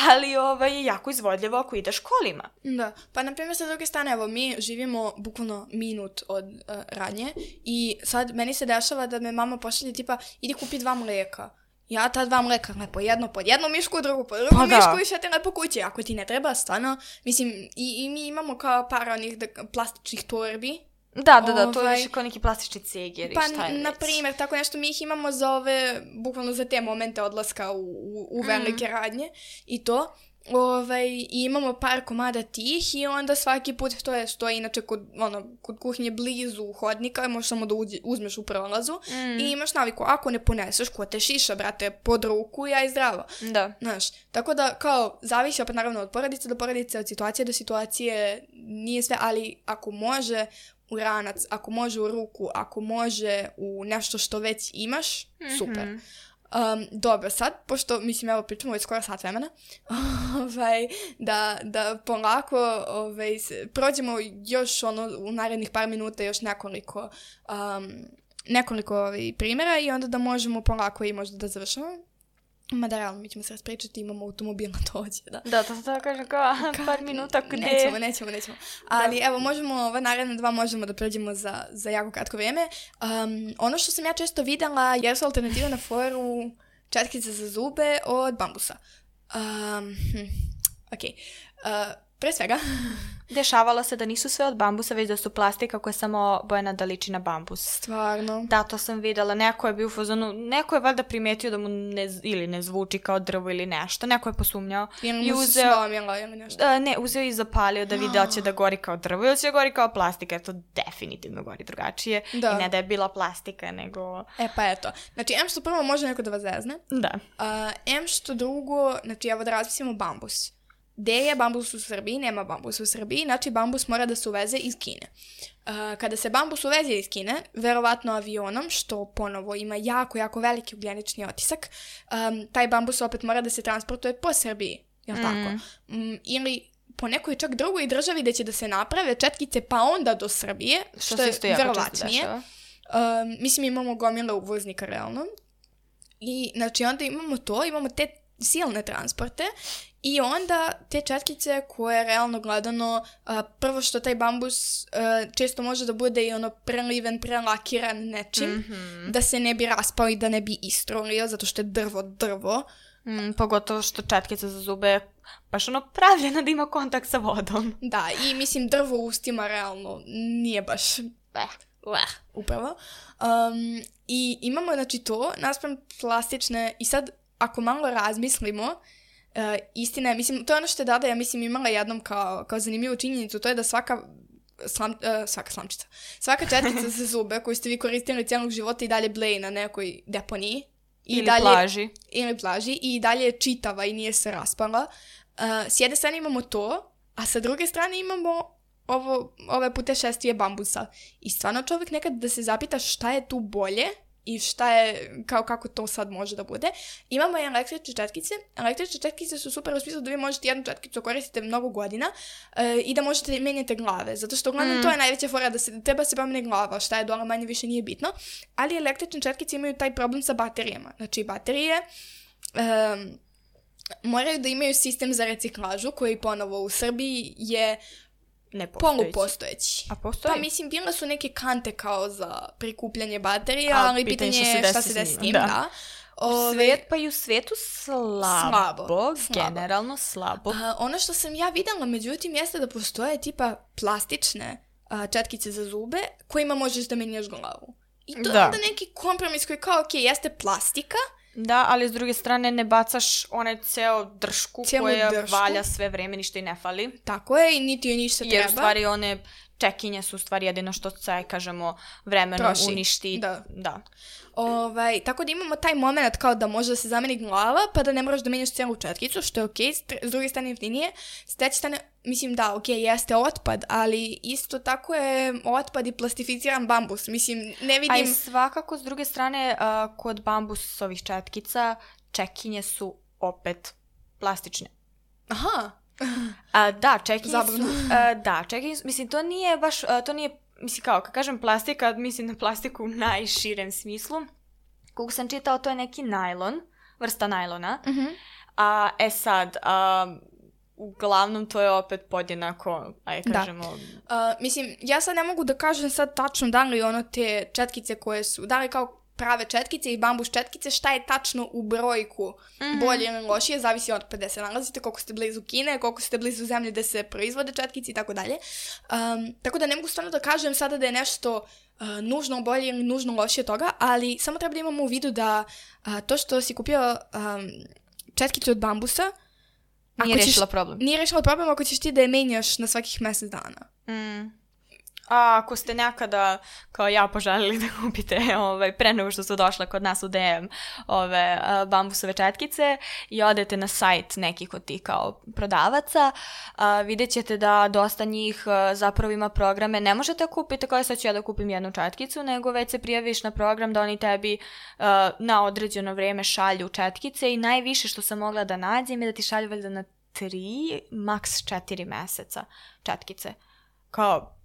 ali ovaj, je jako izvodljivo ako ideš kolima. Da, pa na primjer sa druge strane, evo mi živimo bukvalno minut od uh, radnje i sad meni se dešava da me mama pošalje tipa idi kupi dva mleka. Ja ta dva mleka lepo jedno pod jednu mišku, drugu pod drugu Pa da. mišku i šetim lepo kući. Ako ti ne treba, stvarno, mislim, i, i mi imamo kao par onih da, plastičnih torbi. Da, da, da, to je Ovaj, više kao neki plastični ceger i Pa, šta je na već. primjer, tako nešto mi ih imamo za ove, bukvalno za te momente odlaska u, u, u velike radnje i to. Ovaj, i imamo par komada tih i onda svaki put to je što je inače kod, ono, kod kuhinje blizu hodnika, možeš samo da uđe, uzmeš u prolazu Mm. i imaš naviku, ako ne poneseš, ko te šiša, brate, pod ruku, ja i zdravo. Da. Znaš, tako da kao zavisi opet naravno od porodice do porodice, od situacije do situacije, nije sve, ali ako može u ranac, ako može u ruku, ako može u nešto što već imaš, super. Mhm. Um, dobro, sad, pošto, mislim, evo, pričamo već skoro sat vremena, ovaj, da, da polako ovaj, prođemo još ono, u narednih par minuta još nekoliko, um, nekoliko ovaj, primjera i onda da možemo polako i možda da završamo. Mada realno, mi ćemo se raspričati, imamo automobil na dođe, da. Da, to to kažem kao par minuta gde... Nećemo, nećemo, nećemo. Ali evo, možemo, ova naredne dva možemo da pređemo za, za jako kratko vrijeme. Um, ono što sam ja često videla jesu alternative na foru četkice za zube od bambusa. Um, hm, ok. Uh, pre svega, Dešavalo se da nisu sve od bambusa, već da su plastika koja je samo bojena da liči na bambus. stvarno. Da, to sam videla. Neko je bio u fazonu, neko je valjda primetio da mu ne, ili ne zvuči kao drvo ili nešto. Neko je posumnjao. Ili I mu se uzeo, slomila ili nešto. a, ne, uzeo i zapalio da vidi da će da gori kao drvo ili će da gori kao plastika, jer to definitivno gori drugačije. Da. I ne da je bila plastika, nego... E pa eto. Znači, em što prvo može neko da vas zezne, Da. a, em što drugo, znači evo da razmislimo bambus. Gde je bambus u Srbiji? Nema bambus u Srbiji, znači bambus mora da se uveze iz Kine. A, kada se bambus uveze iz Kine, verovatno avionom, što ponovo ima jako, jako veliki ugljenični otisak, um, taj bambus opet mora da se transportuje po Srbiji, jel tako? Mm, ili po nekoj čak drugoj državi gde će da se naprave četkice pa onda do Srbije, što, se je verovatnije. Um, mislim, imamo gomile uvoznika, realno. I, znači, onda imamo to, imamo te silne transporte i onda te četkice koje realno gledano, a, prvo što taj bambus a, često može da bude i ono preliven, prelakiran nečim, Mhm. da se ne bi raspao i da ne bi istrulio, zato što je drvo drvo. Mm, pogotovo što četkica za zube je baš ono pravljena da ima kontakt sa vodom. Da, i mislim drvo u ustima realno nije baš Eh. Leh, upravo. Um, I imamo, znači, to naspram plastične, i sad, ako malo razmislimo, uh, istina je, mislim, to je ono što je Dada, ja mislim, imala jednom kao, kao zanimljivu činjenicu, to je da svaka slam, uh, svaka slamčica, svaka četkica za zube koju ste vi koristili cijelog života i dalje bleji na nekoj deponiji. I Ili dalje, plaži. ili plaži i dalje je čitava i nije se raspala. Uh, s jedne strane imamo to, a sa druge strane imamo ovo, ove putešestvije bambusa. I stvarno čovjek nekad da se zapita šta je tu bolje i šta je, kao kako to sad može da bude. Imamo i električne četkice. Električne četkice su super u smislu da vi možete jednu četkicu koristite mnogo godina e, i da možete menjati glave. Zato što uglavnom to je najveća fora da se treba se pomene glava, šta je dole manje više nije bitno. Ali električne četkice imaju taj problem sa baterijama. Znači baterije em, moraju da imaju sistem za reciklažu koji ponovo u Srbiji je Ne postojeći. polupostojeći. A postoji? Pa mislim, bile su neke kante kao za prikupljanje baterija, A, ali pitanje je šta se desi s njim, da. da. Ove, Svet, pa i u svetu slabo. Slabo, slabo. Generalno slabo. a, ono što sam ja videla, međutim, jeste da postoje tipa plastične a, četkice za zube kojima možeš da menjaš glavu. I to Da. je onda neki kompromis koji kao, ok, jeste plastika, Da, ali s druge strane ne bacaš onaj ceo dršku Cijelu koja dršku. valja sve vreme, ništa i ne fali. tako je, i niti joj ništa Jer treba. u stvari one čekinje su u stvari jedino što se, kažemo, vremenom Troši. uništi. Da. da. Ovaj, tako da imamo taj moment kao da može da se zameni glava, pa da ne moraš da menjaš cijelu četkicu, što je okej, tr- s druge strane jeftinije. S treće strane, mislim da, okej, jeste otpad, ali isto tako je otpad i plastificiran bambus. Mislim, ne A i vidim... svakako, s druge strane, a, kod bambusovih četkica, čekinje su opet plastične. Aha, A, da, čekinje Zabavno. su... a, da, čekinje su... Mislim, to nije baš... a, to nije... Mislim, kao, kad kažem plastika, mislim na plastiku u najširem smislu. Koliko sam čitao, to je neki najlon, vrsta najlona. Mhm. A, e sad, a, uglavnom to je opet podjednako, ajde Da. kažemo... Uh, mislim, ja sad ne mogu da kažem sad tačno da li ono te četkice koje su, da li kao prave četkice i bambus četkice, šta je tačno u brojku bolje ili lošije, zavisi od gde se nalazite, koliko ste blizu Kine, koliko ste blizu zemlje gde se proizvode četkice i tako dalje. Um, tako da ne mogu stvarno da kažem sada da je nešto uh, nužno bolje ili nužno lošije toga, ali samo treba da imamo u vidu da uh, to što si kupio um, četkicu od bambusa, Nije rešila problem. nije rešila problem ako ćeš ti da je menjaš na svakih mesec dana. Mm. A ako ste nekada, kao ja, poželili da kupite ovaj, pre nego što su došle kod nas u DM ove bambusove četkice i odete na sajt nekih od tih kao prodavaca, a, vidjet ćete da dosta njih a, zapravo ima programe. Ne možete da kupite kao sad ću ja da kupim jednu četkicu, nego već se prijaviš na program da oni tebi a, na određeno vrijeme šalju četkice i najviše što sam mogla da nađem je da ti šalju valjda na tri, maks četiri meseca četkice. Kao,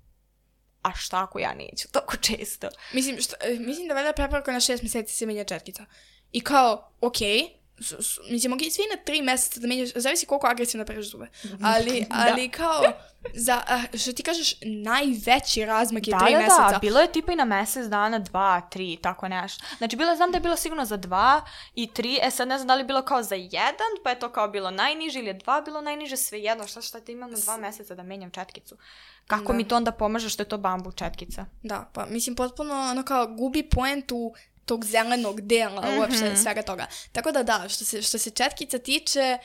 a šta ako ja neću toliko često? Mislim, šta, e, mislim da valjda preporuka na šest mjeseci se menja četkica. I kao, okej, s- s- mislim, ok, svi na tri meseca da menjaš, zavisi koliko agresivno pereš zube. Ali, Da. ali kao, za, što ti kažeš, najveći razmak je Da, tri da, meseca. da, bilo je tipa i na mesec dana, dva, tri, tako nešto. Znači, bilo, znam da je bilo sigurno za dva i tri, e sad ne znam da li je bilo kao za jedan, pa je to kao bilo najniže ili je dva bilo najniže, sve jedno, šta šta ti imam na dva meseca da menjam četkicu. Kako Da. mi to onda pomaže što je to bambu četkica? Da, pa mislim potpuno ono kao gubi poentu tog zelenog dela uopšte Mhm. svega toga. Tako da da, što se, što se četkica tiče,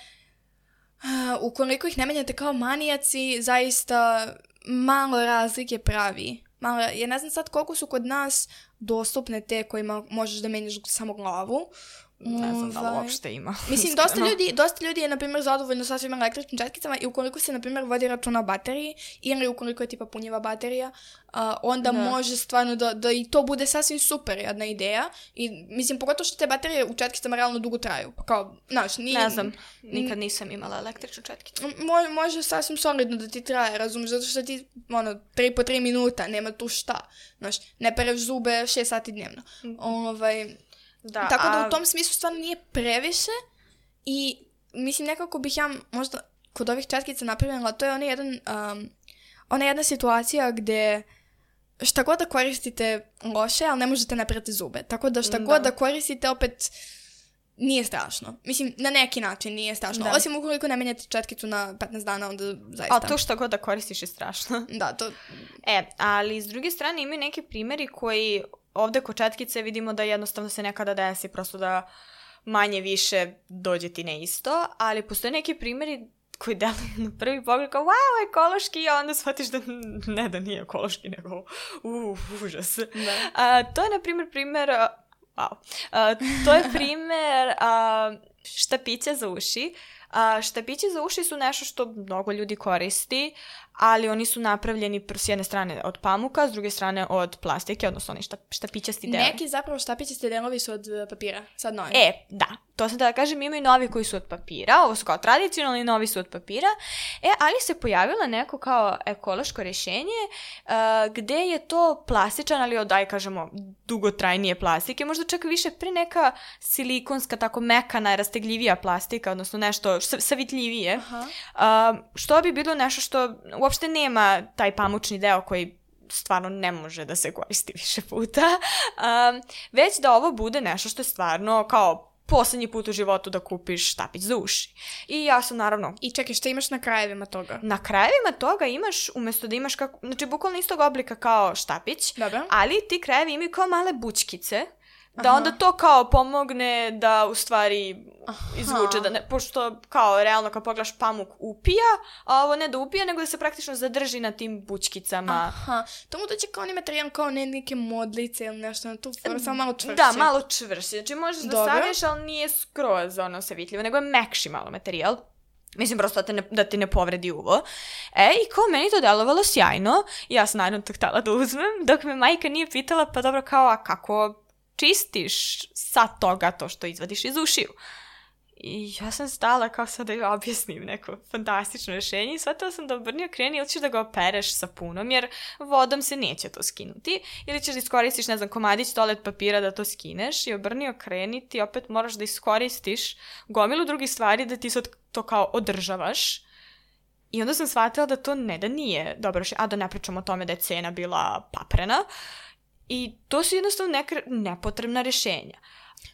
uh, ukoliko ih ne menjate kao manijaci, zaista malo razlike pravi. Malo, ja ne znam sad koliko su kod nas dostupne te kojima možeš da menjaš samo glavu. Ne znam da li Ovaj, uopšte ima. Mislim, dosta ljudi, dosta ljudi je, na primjer, zadovoljno sa svim električnim četkicama i ukoliko se, na primjer, vodi računa o bateriji ili ukoliko je tipa punjiva baterija, a, onda Da. može stvarno da, da i to bude sasvim super jedna ideja. I, mislim, pogotovo što te baterije u četkicama realno dugo traju. Pa Kao, znaš, nije... Ne znam, nikad nisam imala električnu četkicu. Može, može sasvim solidno da ti traje, razumiješ, zato što ti, ono, tri po tri minuta, nema tu šta. Znaš, ne pereš zube šest sati dnevno. Ovaj, Da, Tako da a- u tom smislu stvarno nije previše i mislim nekako bih ja možda kod ovih četkica napravila, to je onaj jedan, um, ona jedna situacija gde šta god da koristite loše, ali ne možete naprati zube. Tako da šta Da. god da koristite opet nije strašno. Mislim, na neki način nije strašno. Da. Osim ukoliko ne menjate četkicu na 15 dana, onda zaista... A to što god da koristiš je strašno. Da, to... E, ali s druge strane imaju neki primjeri koji ovde kod četkice vidimo da jednostavno se nekada desi prosto da manje više dođe ti na isto, ali postoje neki primjeri koji deluju na prvi pogled kao wow, ekološki, a onda shvatiš da ne da nije ekološki, nego uh, užas. Da. A, to je, na primjer, primjer, wow, a, to je primjer a, štapića za uši. A, štapići za uši su nešto što mnogo ljudi koristi, ali oni su napravljeni pr- s jedne strane od pamuka, s druge strane od plastike, odnosno oni šta, štapićasti deo. Neki zapravo štapićasti delovi su od e, papira. Sad novi. E, da, to sam da kažem, imaju novi koji su od papira, ovo su kao tradicionalni, novi su od papira, e, ali se pojavila neko kao ekološko rješenje uh, gde je to plastičan, ali od, aj kažemo, dugotrajnije plastike, možda čak više pre neka silikonska, tako mekana, rastegljivija plastika, odnosno nešto sa- savitljivije, Aha. uh, što bi bilo nešto što uopšte nema taj pamučni deo koji stvarno ne može da se koristi više puta, um, već da ovo bude nešto što je stvarno kao poslednji put u životu da kupiš štapić za uši. I ja sam naravno I čekaj, šta imaš na krajevima toga? na krajevima toga imaš, umesto da imaš kako, znači bukvalno istog oblika kao štapić, Dobro. ali ti krajevi imaju kao male bučkice, da Aha. onda to kao pomogne da u stvari izvuče, da ne, pošto kao realno kad pogledaš pamuk upija, a ovo ne da upija, nego da se praktično zadrži na tim bučkicama. Aha, to mu dođe kao onaj materijal, kao ne neke modlice ili nešto na tu foru, samo malo čvršće. Da, malo čvršće. Znači možeš da Dobro. stavlješ, ali nije skroz ono savitljivo, nego je mekši malo materijal. Mislim, prosto da te ne, da ti ne povredi uvo. E, i kao meni to delovalo sjajno. Ja sam naravno to htjela da uzmem, dok me majka nije pitala, pa dobro, kao, a kako čistiš sa toga to što izvadiš iz ušiju? I ja sam stala kao sad da joj objasnim neko fantastično rješenje i shvatila sam da obrnio kreni ili ćeš da ga opereš sapunom jer vodom se neće to skinuti. Ili ćeš da iskoristiš, ne znam, komadić toalet papira da to skineš i obrnio kreni ti opet moraš da iskoristiš gomilu drugih stvari da ti sad to kao održavaš. I onda sam shvatila da to ne da nije dobro a da ne pričamo o tome da je cena bila paprena i to su jednostavno neka nepotrebna rješenja.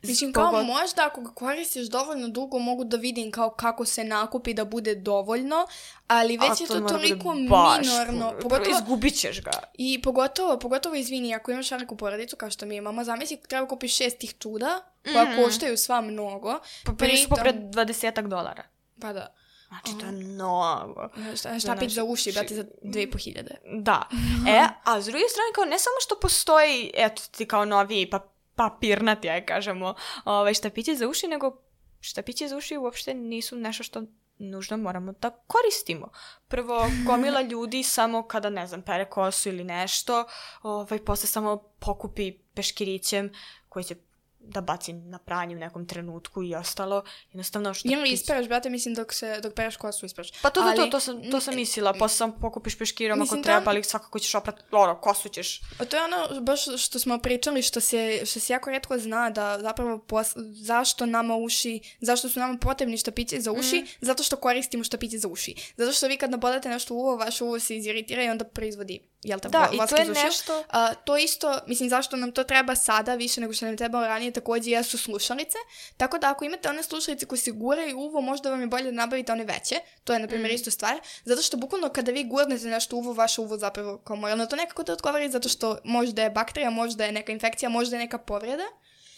Mislim, kao Zbog- možda ako ga koristiš dovoljno dugo, mogu da vidim kao kako se nakupi da bude dovoljno, ali A već je to bude toliko baš minorno. Pogotovo, Izgubit ćeš ga. I pogotovo, pogotovo, izvini, ako imaš veliku porodicu kao što mi imamo, zamisli treba kupiš šest tih čuda, koja Mhm. koštaju sva mnogo. Pa bili su Pritom- popred 20 dolara. Pa da. Znači, to je mnogo. Šta, štapić naše za uši, uši. brate, za dve i po hiljade. Da. E, a s druge strane, kao ne samo što postoji, eto ti kao novi pa, papirnati, aj kažemo, ovaj, štapići za uši, nego štapići za uši uopšte nisu nešto što nužno moramo da koristimo. Prvo, gomila ljudi samo kada, ne znam, pere kosu ili nešto, ovaj, posle samo pokupi peškirićem koji će da baci na pranje u nekom trenutku i ostalo. Jednostavno što... Ili ispereš, brate, mislim, dok, se, dok pereš kosu ispereš. Pa to, to, to, Ali- to, sam, to sam mislila, posle sam pokupiš peškirom ako Mislim, treba, da- ali svakako ćeš oprat, ono, kosu ćeš. A to je ono baš što smo pričali, što se, što se jako redko zna da zapravo pos, zašto nama uši, zašto su nama potrebni štapići za uši, zato što koristimo štapići za uši. Zato što vi kad nabodate nešto u uvo, vaš uvo se iziritira i onda proizvodi, jel te, Da, i vosk to je nešto- A, to isto, mislim, zašto nam to treba sada više nego što nam trebalo ranije, takođe jesu slušalice. Tako da ako imate one slušalice koje se guraju uvo, možda vam je bolje da nabavite one veće. To je, na primjer, isto stvar. Zato što bukvalno kada vi gurnete nešto uvo, vaše uvo zapravo kao mora na to nekako da odgovori, zato što možda je bakterija, možda je neka infekcija, možda je neka povreda.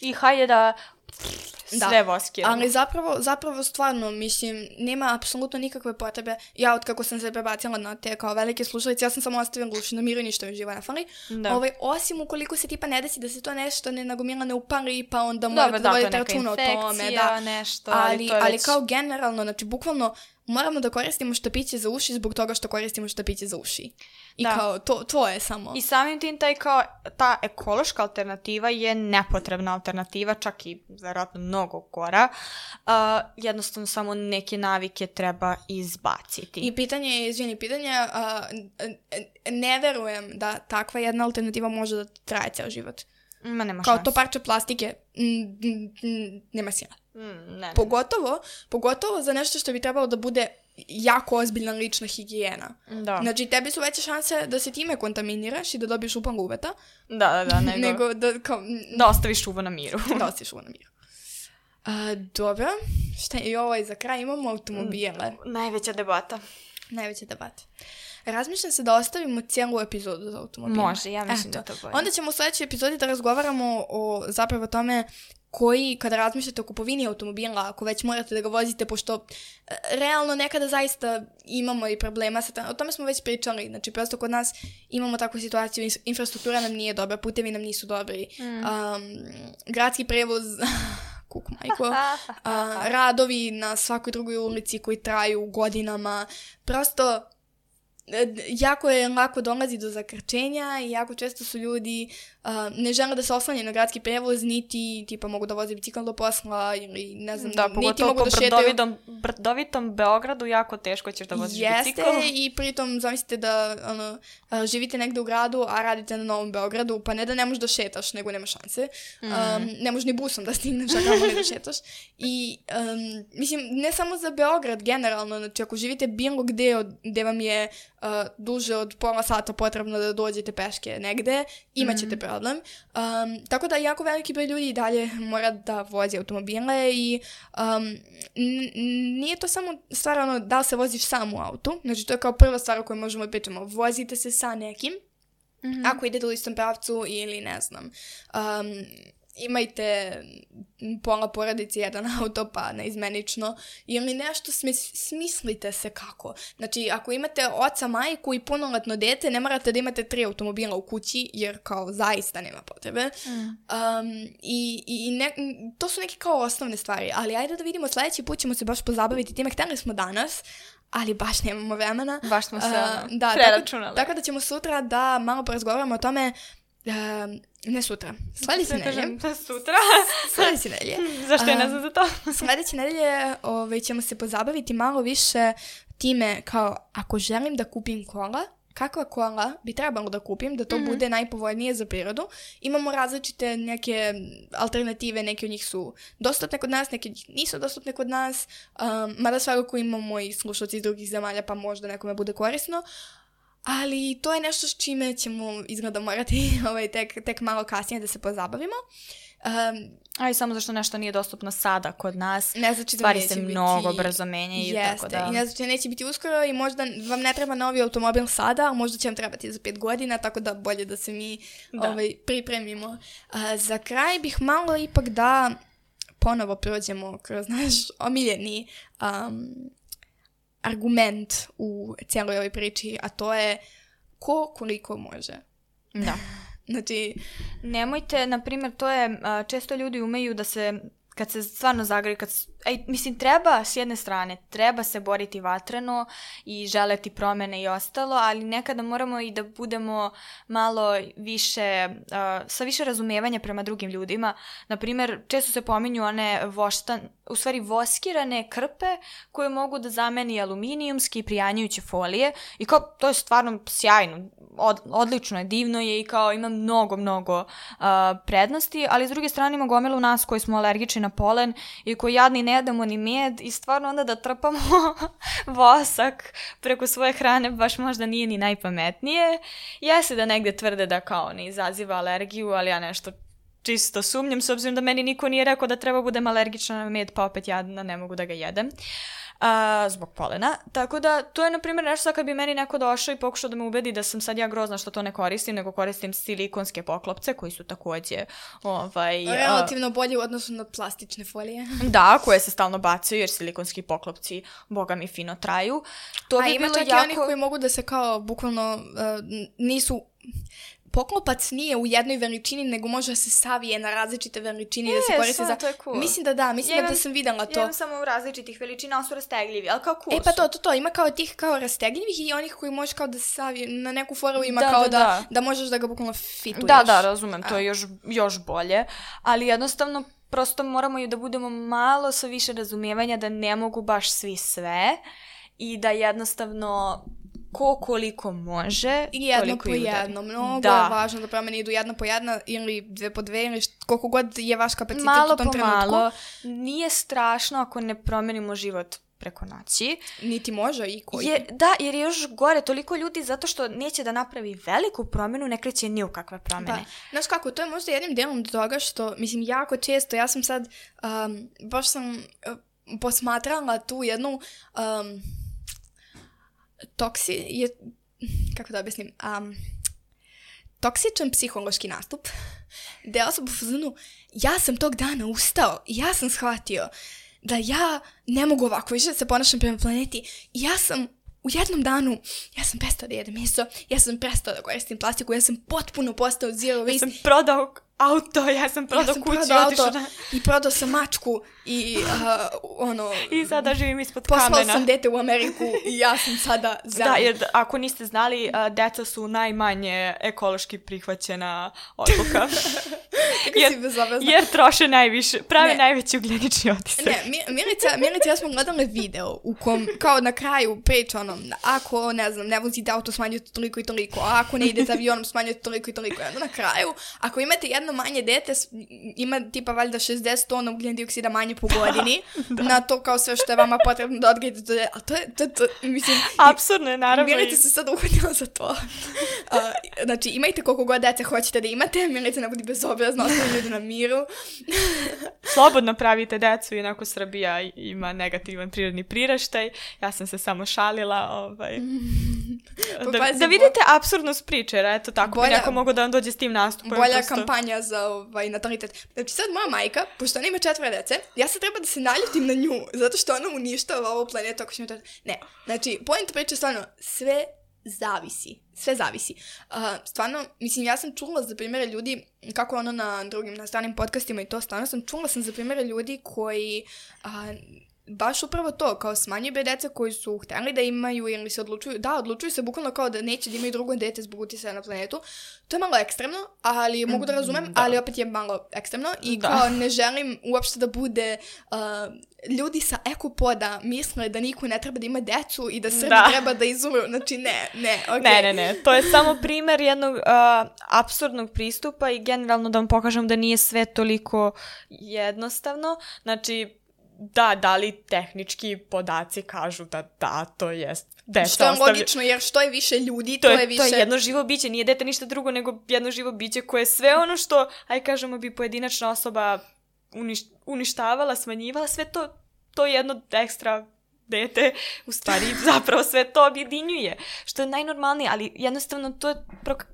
I hajde da Da. sve voskiramo. Ali zapravo, zapravo stvarno, mislim, nema apsolutno nikakve potrebe. Ja od kako sam se prebacila na te kao velike slušalice, ja sam samo ostavila uši na miru i ništa mi živo ne fali. Da. Ovaj, osim ukoliko se tipa ne desi da se to nešto ne nagomila ne upari, pa onda morate da, da vodite računa o tome. Da. nešto, ali ali, to je ali već- kao generalno, znači bukvalno moramo da koristimo štapiće za uši zbog toga što koristimo štapiće za uši. I Da. kao, to, to je samo. I samim tim taj kao, ta ekološka alternativa je nepotrebna alternativa, čak i verovatno mnogo gora. Uh, jednostavno samo neke navike treba izbaciti. I pitanje je, izvini, pitanje, n- ne verujem da takva jedna alternativa može da traje ceo život. Ma nema Kao to parče plastike, mm, mm, mm, nema sila. Mm, ne. Pogotovo, pogotovo za nešto što bi trebalo da bude jako ozbiljna lična higijena. Da. Znači, tebi su veće šanse da se time kontaminiraš i da dobiješ upan uveta, da, da, da, nego, nego da, kao, mm, da ostaviš uvo na miru. da ostiš uvo na miru. A, dobro, šta je i ovo i za kraj imamo automobile. Najveća debata. Najveća debata. Razmišljam se da ostavimo cijelu epizodu za automobile. Može, ja mislim da je to bolje. Onda ćemo u sljedećoj epizodi da razgovaramo o zapravo tome koji, kada razmišljate o kupovini automobila, ako već morate da ga vozite, pošto e, realno nekada zaista imamo i problema sa o tome smo već pričali, znači prosto kod nas imamo takvu situaciju, infrastruktura nam nije dobra, putevi nam nisu dobri, um, gradski prevoz, kuk majko, a, radovi na svakoj drugoj ulici koji traju godinama, prosto jako je lako dolazi do zakrčenja i jako često su ljudi a, ne žele da se oslanjaju na gradski prevoz, niti tipa mogu da voze bicikl do posla ili ne znam, Da, niti pogotovo mogu po da šetaju. brdovitom, brdovitom Beogradu jako teško ćeš da voziš Jeste bicikl. i pritom zamislite da ono, živite negde u gradu, a radite na Novom Beogradu, pa ne da ne možeš da šetaš, nego nema šanse. Mhm. Um, ne možeš ni busom da stigneš, a kamoli da šetaš. I, um, mislim, ne samo za Beograd generalno, znači ako živite bilo gde od, gde vam je uh, duže od pola sata potrebno da dođete peške negde, imat ćete problem. Um, tako da jako veliki broj ljudi i dalje mora da vozi automobile i um, nije to samo stvar ono da se voziš sam u autu, znači to je kao prva stvar o kojoj možemo da pričamo. Vozite se sa nekim, ako idete u istom pravcu ili ne znam. Um, imajte pola porodice jedan auto pa neizmenično ili nešto smis- smislite se kako. Znači ako imate oca, majku i punoletno dete ne morate da imate tri automobila u kući jer kao zaista nema potrebe. Um, I, i ne, to su neke kao osnovne stvari, ali ajde da vidimo sljedeći put ćemo se baš pozabaviti time. Hteli smo danas, ali baš nemamo vremena. Baš smo se ono, da, preračunali. Tako, tako da ćemo sutra da malo porazgovaramo o tome, um, ne sutra, sljedeće Da nedelje. da sutra. Sljedeće nedelje. Zašto ja ne znam za to? Sljedeće nedelje ovaj, ćemo se pozabaviti malo više time kao ako želim da kupim kola, kakva kola bi trebalo da kupim, da to Mhm. bude najpovoljnije za prirodu. Imamo različite neke alternative, neke od njih su dostupne kod nas, neke od njih nisu dostupne kod nas, um, mada svakako imamo i slušalci iz drugih zemalja pa možda nekome bude korisno. Ali to je nešto s čime ćemo izgleda morati ovaj, tek, tek malo kasnije da se pozabavimo. Um, Aj, samo zašto nešto nije dostupno sada kod nas. ne znači da Stvari neće se biti... mnogo brzo menjaju, Jeste, tako da... i ne znači da neće biti uskoro i možda vam ne treba novi automobil sada, a možda će vam trebati za pet godina, tako da bolje da se mi Da. ovaj, pripremimo. A, za kraj bih malo ipak da ponovo prođemo kroz naš omiljeni um, argument u cijeloj ovoj priči, a to je ko koliko može. Da. Znači, Nemojte, na primjer, to je, često ljudi umeju da se, kad se stvarno zagreju, kad aj, mislim, treba s jedne strane, treba se boriti vatreno i želeti promene i ostalo, ali nekada moramo i da budemo malo više, uh, sa više razumevanja prema drugim ljudima. Naprimer, često se pominju one voštan, u stvari voskirane krpe koje mogu da zameni aluminijumski i prijanjujuće folije i kao, to je stvarno sjajno, od, odlično je, divno je i kao ima mnogo, mnogo uh, prednosti, ali s druge strane ima gomilu nas koji smo alergični na polen i koji jadni ne jedemo ni med i stvarno onda da trpamo vosak preko svoje hrane baš možda nije ni najpametnije. Jeste da negde tvrde da kao ne izaziva alergiju, ali ja nešto čisto sumnjam, s obzirom da meni niko nije rekao da treba budem alergična na med, pa opet ja ne mogu da ga jedem. A, zbog polena. Tako da, to je, na primjer, nešto kad bi meni neko došao i pokušao da me ubedi da sam sad ja grozna što to ne koristim, nego koristim silikonske poklopce koji su takođe ovaj, relativno bolji u odnosu na plastične folije. Da, koje se stalno bacaju jer silikonski poklopci, boga mi, fino traju. To A bi ima bilo čak jako... i onih koji mogu da se kao bukvalno uh, nisu poklopac nije u jednoj veličini, nego može da se savije na različite veličine i da se koristi za... to je cool. Mislim da da, mislim ja da imam, da sam videla to. Ja imam samo u različitih veličina, ali su rastegljivi, ali kao cool E pa to, to, to, ima kao tih kao rastegljivih i onih koji možeš kao da se savije, na neku foru ima da, kao da, da, da, da možeš da ga bukvalno fituješ. Da, da, razumem, to je još, još bolje, ali jednostavno prosto moramo i da budemo malo sa više razumijevanja da ne mogu baš svi sve i da jednostavno ko koliko može. I jedno po jedno. Mnogo da. je važno da promene idu jedno po jedno ili dve po dve ili koliko god je vaš kapacitet malo u tom po trenutku. Malo Nije strašno ako ne promenimo život preko noći. Niti može i koji. Je, da, jer je još gore toliko ljudi zato što neće da napravi veliku promenu, ne kreće ni u kakve promene. Da. Znaš kako, to je možda jednim delom do toga što, mislim, jako često, ja sam sad, um, baš sam uh, posmatrala tu jednu um, toksi je, kako da objasnim, um, toksičan psihološki nastup, gde osoba u ja sam tog dana ustao ja sam shvatio da ja ne mogu ovako više da se ponašam prema planeti. Ja sam u jednom danu, ja sam prestao da jedem meso, ja sam prestao da koristim plastiku, ja sam potpuno postao zero waste. Ja sam prodao auto, ja sam prodao ja sam kuću, prodao auto na... i prodao sam mačku i uh, ono... I sada živim ispod poslao kamena. Poslao sam dete u Ameriku i ja sam sada za... Da, jer ako niste znali, uh, deca su najmanje ekološki prihvaćena odluka. jer, jer troše najviše, prave ne. najveći ugljenični otisak. Ne, Milica, Milica ja smo gledali video u kom, kao na kraju priča ono, ako, ne znam, ne vozite auto smanjujete toliko i toliko, a ako ne idete avionom smanjujete toliko i toliko. I na kraju, ako imate jedno manje dete, ima tipa valjda 60 tona ugljen dioksida manje po godini, da. na to kao sve što je vama potrebno da odgajete to, a to je, to, to, mislim... Apsurdno je, naravno. Milica se sad uhvatila za to. Uh, znači, imajte koliko god dece hoćete da imate, Milica ne budi bezobrazno, ostavljaju ljudi na miru. Slobodno pravite decu, inako Srbija ima negativan prirodni priraštaj. Ja sam se samo šalila, ovaj... Pa da, da vidite bo... absurdnost priče, eto tako bolja, bi neko mogo da vam dođe s tim nastupom. Bolja prosto... kampanja za ovaj, natalitet. Znači sad moja majka, pošto ona ima četvore dece, ja sad treba da se naljutim na nju, zato što ona uništava ovu planetu ako ćemo Ne, znači, point priče stvarno, sve zavisi. Sve zavisi. Uh, stvarno, mislim, ja sam čula za primere ljudi, kako ono na drugim, na stranim podcastima i to, stvarno sam čula sam za primere ljudi koji uh, baš upravo to, kao smanjuje broj deca koji su hteli da imaju ili se odlučuju, da, odlučuju se bukvalno kao da neće da imaju drugo dete zbog utisaja na planetu. To je malo ekstremno, ali mogu da mm, razumem, da. ali opet je malo ekstremno i da. kao ne želim uopšte da bude uh, ljudi sa ekopoda misle da niko ne treba da ima decu i da Srbi da. treba da izumru. Znači, ne, ne, okay. Ne, ne, ne. To je samo primer jednog uh, absurdnog pristupa i generalno da vam pokažem da nije sve toliko jednostavno. Znači, da, da li tehnički podaci kažu da da, to jest deca Što je ostavlja... logično, jer što je više ljudi, to, to je, više... To je jedno živo biće, nije dete ništa drugo nego jedno živo biće koje sve ono što, aj kažemo, bi pojedinačna osoba uniš, uništavala, smanjivala, sve to, to je jedno ekstra dete u stvari zapravo sve to objedinjuje, što je najnormalnije, ali jednostavno to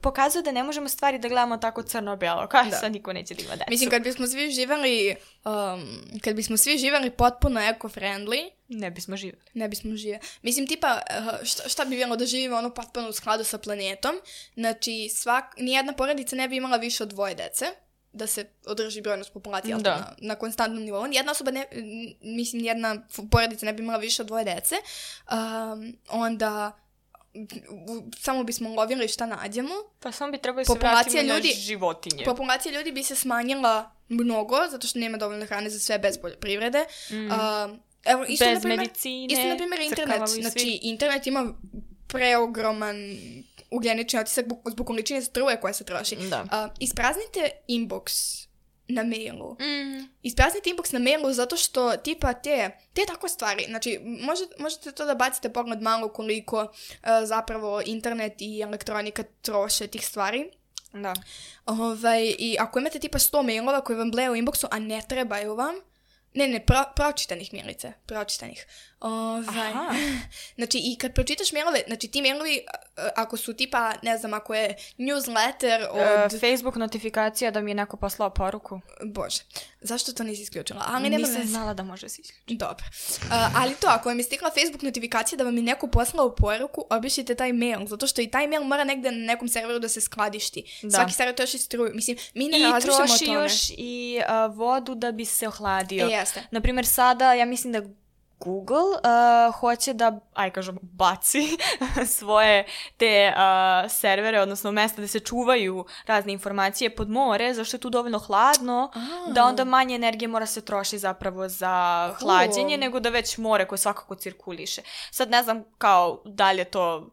pokazuje da ne možemo stvari da gledamo tako crno-belo, kao da. sad niko neće da ima decu. Mislim, kad bismo svi živali, um, kad bismo svi živali potpuno eco-friendly, ne bismo živjeli. Ne bismo živjeli. Mislim, tipa, uh, šta, šta bi bilo da živimo ono potpuno u skladu sa planetom? Znači, svak, nijedna porodica ne bi imala više od dvoje dece, da se održi brojnost populacije Da. na, na konstantnom nivou. Jedna osoba, ne, mislim, jedna porodica ne bi imala više od dvoje dece, um, onda samo bismo lovili šta nađemo. Pa samo bi trebali se Populacija vratiti ljudi- na životinje. Populacija ljudi bi se smanjila mnogo, zato što nema dovoljno hrane za sve bez poljoprivrede. Mm. Um, evo, isto, Bez na primjer, medicine, Isto, na primjer, internet. svi. Znači, internet ima preogroman ugljenični otisak zbog količine struje koja se troši. Da. A, ispraznite inbox na mailu. Mm. Ispraznite inbox na mailu zato što tipa te, te tako stvari, znači može, možete to da bacite pogled malo koliko a, zapravo internet i elektronika troše tih stvari. Da. Ovaj, I ako imate tipa 100 mailova koji vam bleju u inboxu, a ne trebaju vam, ne, ne, pro, pročitanih mailice, pročitanih. Ovaj, Aha. znači, i kad pročitaš mailove, znači ti mailovi, ako su tipa, ne znam, ako je newsletter od... E, Facebook notifikacija da mi je neko poslao poruku. Bože, zašto to nisi isključila? Ali nema Nisam znala da može se isključiti. Dobro. A, ali to, ako vam je stigla Facebook notifikacija da vam je neko poslao poruku, obišite taj mail, zato što i taj mail mora negde na nekom serveru da se skladišti. Da. Svaki server troši struju. Mislim, mi ne I razmišljamo o troši tome. još i a, vodu da bi se ohladio. E, jeste. Naprimjer, sada, ja mislim da Google uh, hoće da, aj kažem, baci svoje te uh, servere, odnosno mesta gde se čuvaju razne informacije pod more, zašto je tu dovoljno hladno, A. da onda manje energije mora se troši zapravo za Cool. hlađenje, nego da već more koje svakako cirkuliše. Sad ne znam kao da li je to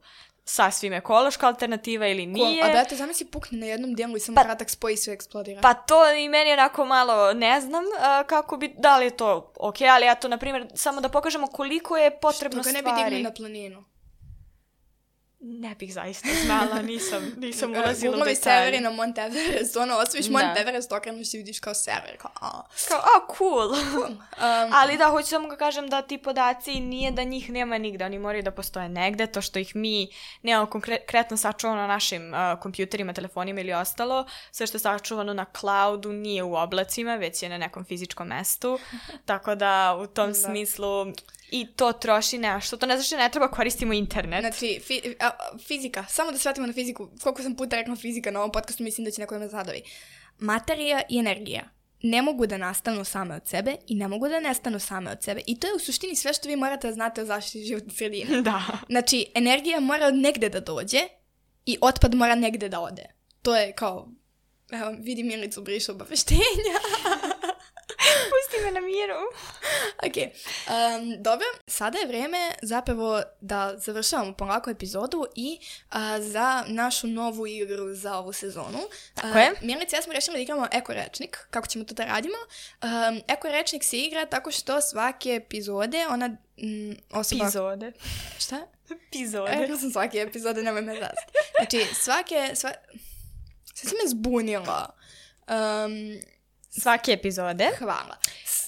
sasvim ekološka alternativa ili nije. A brate, zamisli pukne na jednom dijelu i samo Pa- kratak spoj i sve eksplodira. Pa to i meni onako malo ne znam uh, kako bi, da li je to ok, ali ja to, na primjer, samo da pokažemo koliko je potrebno Što ga ne bi stvari. digli na planinu. Ne bih zaista znala, nisam, nisam ulazila u Googlovi detalje. serveri na Mount Everest, ono, osviš Da. Mount Everest, okreneš i vidiš kao server, kao, a. Kao, a, cool. Um, Ali da, hoću samo ga kažem da ti podaci nije da njih nema nigde, oni moraju da postoje negde, to što ih mi nemamo konkretno sačuvano na našim uh, kompjuterima, telefonima ili ostalo, sve što je sačuvano na cloudu nije u oblacima, već je na nekom fizičkom mestu, tako da u tom Da. smislu i to troši nešto, to ne znači da ne treba koristimo internet. Znači, fi, a, fizika, samo da shvatimo na fiziku, koliko sam puta rekla fizika na ovom podcastu, mislim da će neko da me zadovi. Materija i energija ne mogu da nastanu same od sebe i ne mogu da nestanu same od sebe. I to je u suštini sve što vi morate da znate o zaštiti životne sredine. da. Znači, energija mora od negde da dođe i otpad mora negde da ode. To je kao, evo, vidi Milicu briše obaveštenja. Pusti me na miru. ok, um, dobro, sada je vreme zapravo da završavamo polako epizodu i a, za našu novu igru za ovu sezonu. Tako je. Milica i ja smo rešili da igramo Eko rečnik, kako ćemo to da radimo. Um, Eko rečnik se igra tako što svake epizode, ona mm, osoba... Epizode. Šta? Epizode. E, rekla sam svake epizode, nemoj me zazati. Znači, svake... Sva... Sad si me zbunila. Um, Svake epizode. hvala.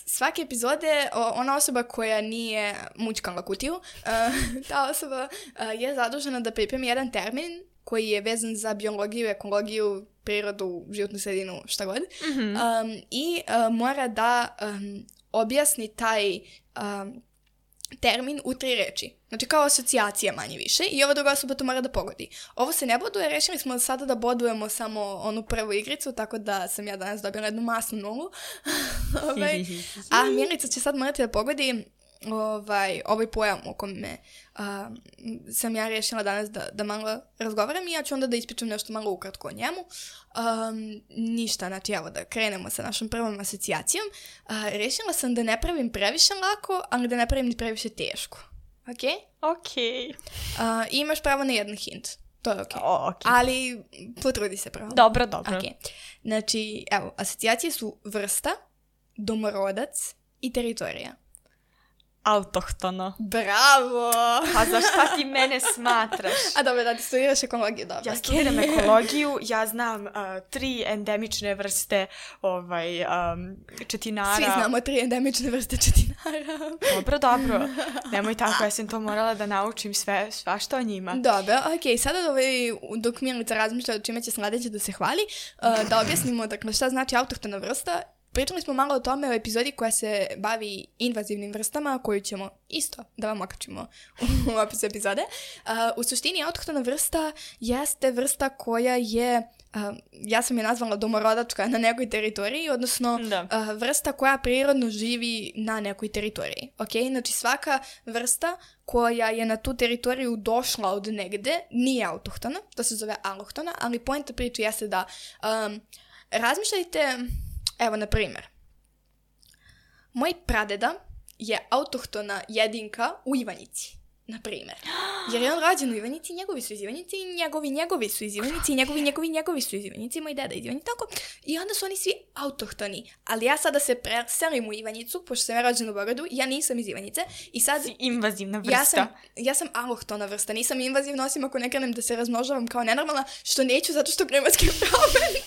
Svake epizode ona osoba koja nije mučkala kutiju, uh, ta osoba uh, je zadužena da pripremi jedan termin koji je vezan za biologiju, ekologiju, prirodu, životnu sredinu, šta god. Mhm. Um, I uh, mora da um, objasni taj um, termin u tri reči. Znači kao asocijacija manje više i ova druga osoba to mora da pogodi. Ovo se ne boduje, rešili smo sada da bodujemo samo onu prvu igricu, tako da sam ja danas dobila jednu masnu nulu. ovaj, a Milica će sad morati da pogodi ovaj, ovaj pojam o kome a, sam ja rešila danas da, da malo razgovaram i ja ću onda da ispričam nešto malo ukratko o njemu. Um, ništa, znači evo da krenemo sa našom prvom asocijacijom. A, rešila sam da ne pravim previše lako, ali da ne pravim ni previše teško. Ok? Ok. A, imaš pravo na jedan hint. To je ok. O, ok. Ali potrudi se pravo. Dobro, dobro. Ok. Znači, evo, asocijacije su vrsta, domorodac i teritorija. Autohtono. Bravo! Pa za šta ti mene smatraš? A dobro, da ti studiraš ekologiju, dobro. Ja studiram ekologiju, ja znam uh, tri endemične vrste ovaj, um, četinara. Svi znamo tri endemične vrste četinara. Dobro, dobro. Nemoj tako, ja sam to morala da naučim sve, svašta o njima. Dobro, ok, sada ovaj, dok Milica razmišlja o čime će sledeće da se hvali, uh, da objasnimo dakle, šta znači autohtona vrsta. Pričali smo malo o tome u epizodi koja se bavi invazivnim vrstama, koju ćemo isto da vam okačimo u opisu epizode. Uh, u suštini, autohtona vrsta jeste vrsta koja je Uh, ja sam je nazvala domorodačka na nekoj teritoriji, odnosno uh, vrsta koja prirodno živi na nekoj teritoriji. Ok, znači svaka vrsta koja je na tu teritoriju došla od negde nije autohtona, to se zove alohtona, ali poenta priče jeste da um, razmišljajte, evo na primjer, moj pradeda je autohtona jedinka u Ivanjici. Na primjer. Jer je on rođen u Ivanjici, njegovi su iz Ivanjice i njegovi, njegovi su iz Ivanjice i njegovi, njegovi, njegovi su iz Ivanjice, moj deda iz Ivanjice, tako. I onda su oni svi autohtoni. Ali ja sada se preselim u Ivanjicu, pošto sam ja rođena u Beogradu, ja nisam iz Ivanjice i sad Invazivna vrsta. ja sam, ja sam alohtona vrsta, nisam invazivna osim ako ne krenem da se razmnožavam kao nenormalna, što neću zato što klimatske promene.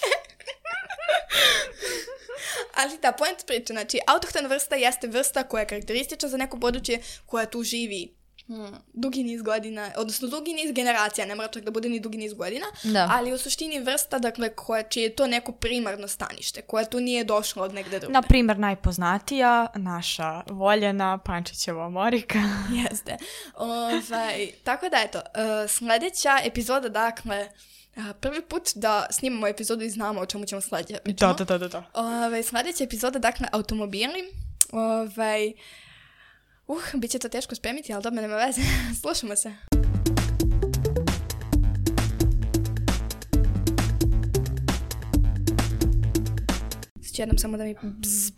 Ali da, point priče, znači, autohtona vrsta jeste vrsta koja je karakteristična za neko područje koja tu živi hmm, dugi niz godina, odnosno dugi niz generacija, ne mora čak da bude ni dugi niz godina, Da. ali u suštini vrsta, dakle, koja, čije je to neko primarno stanište, koja tu nije došla od negde drugde. Na primer, najpoznatija, naša voljena Pančićeva Morika. Jeste. Ovaj, tako da, eto, uh, sledeća epizoda, dakle, prvi put da snimamo epizodu i znamo o čemu ćemo sledeće pričamo. da, da, da, da. Ovaj, sledeća epizoda, dakle, automobili. Ovaj, uh, bit će to teško spremiti, ali dobro, nema veze. Slušamo se. Ću jednom samo da mi bzz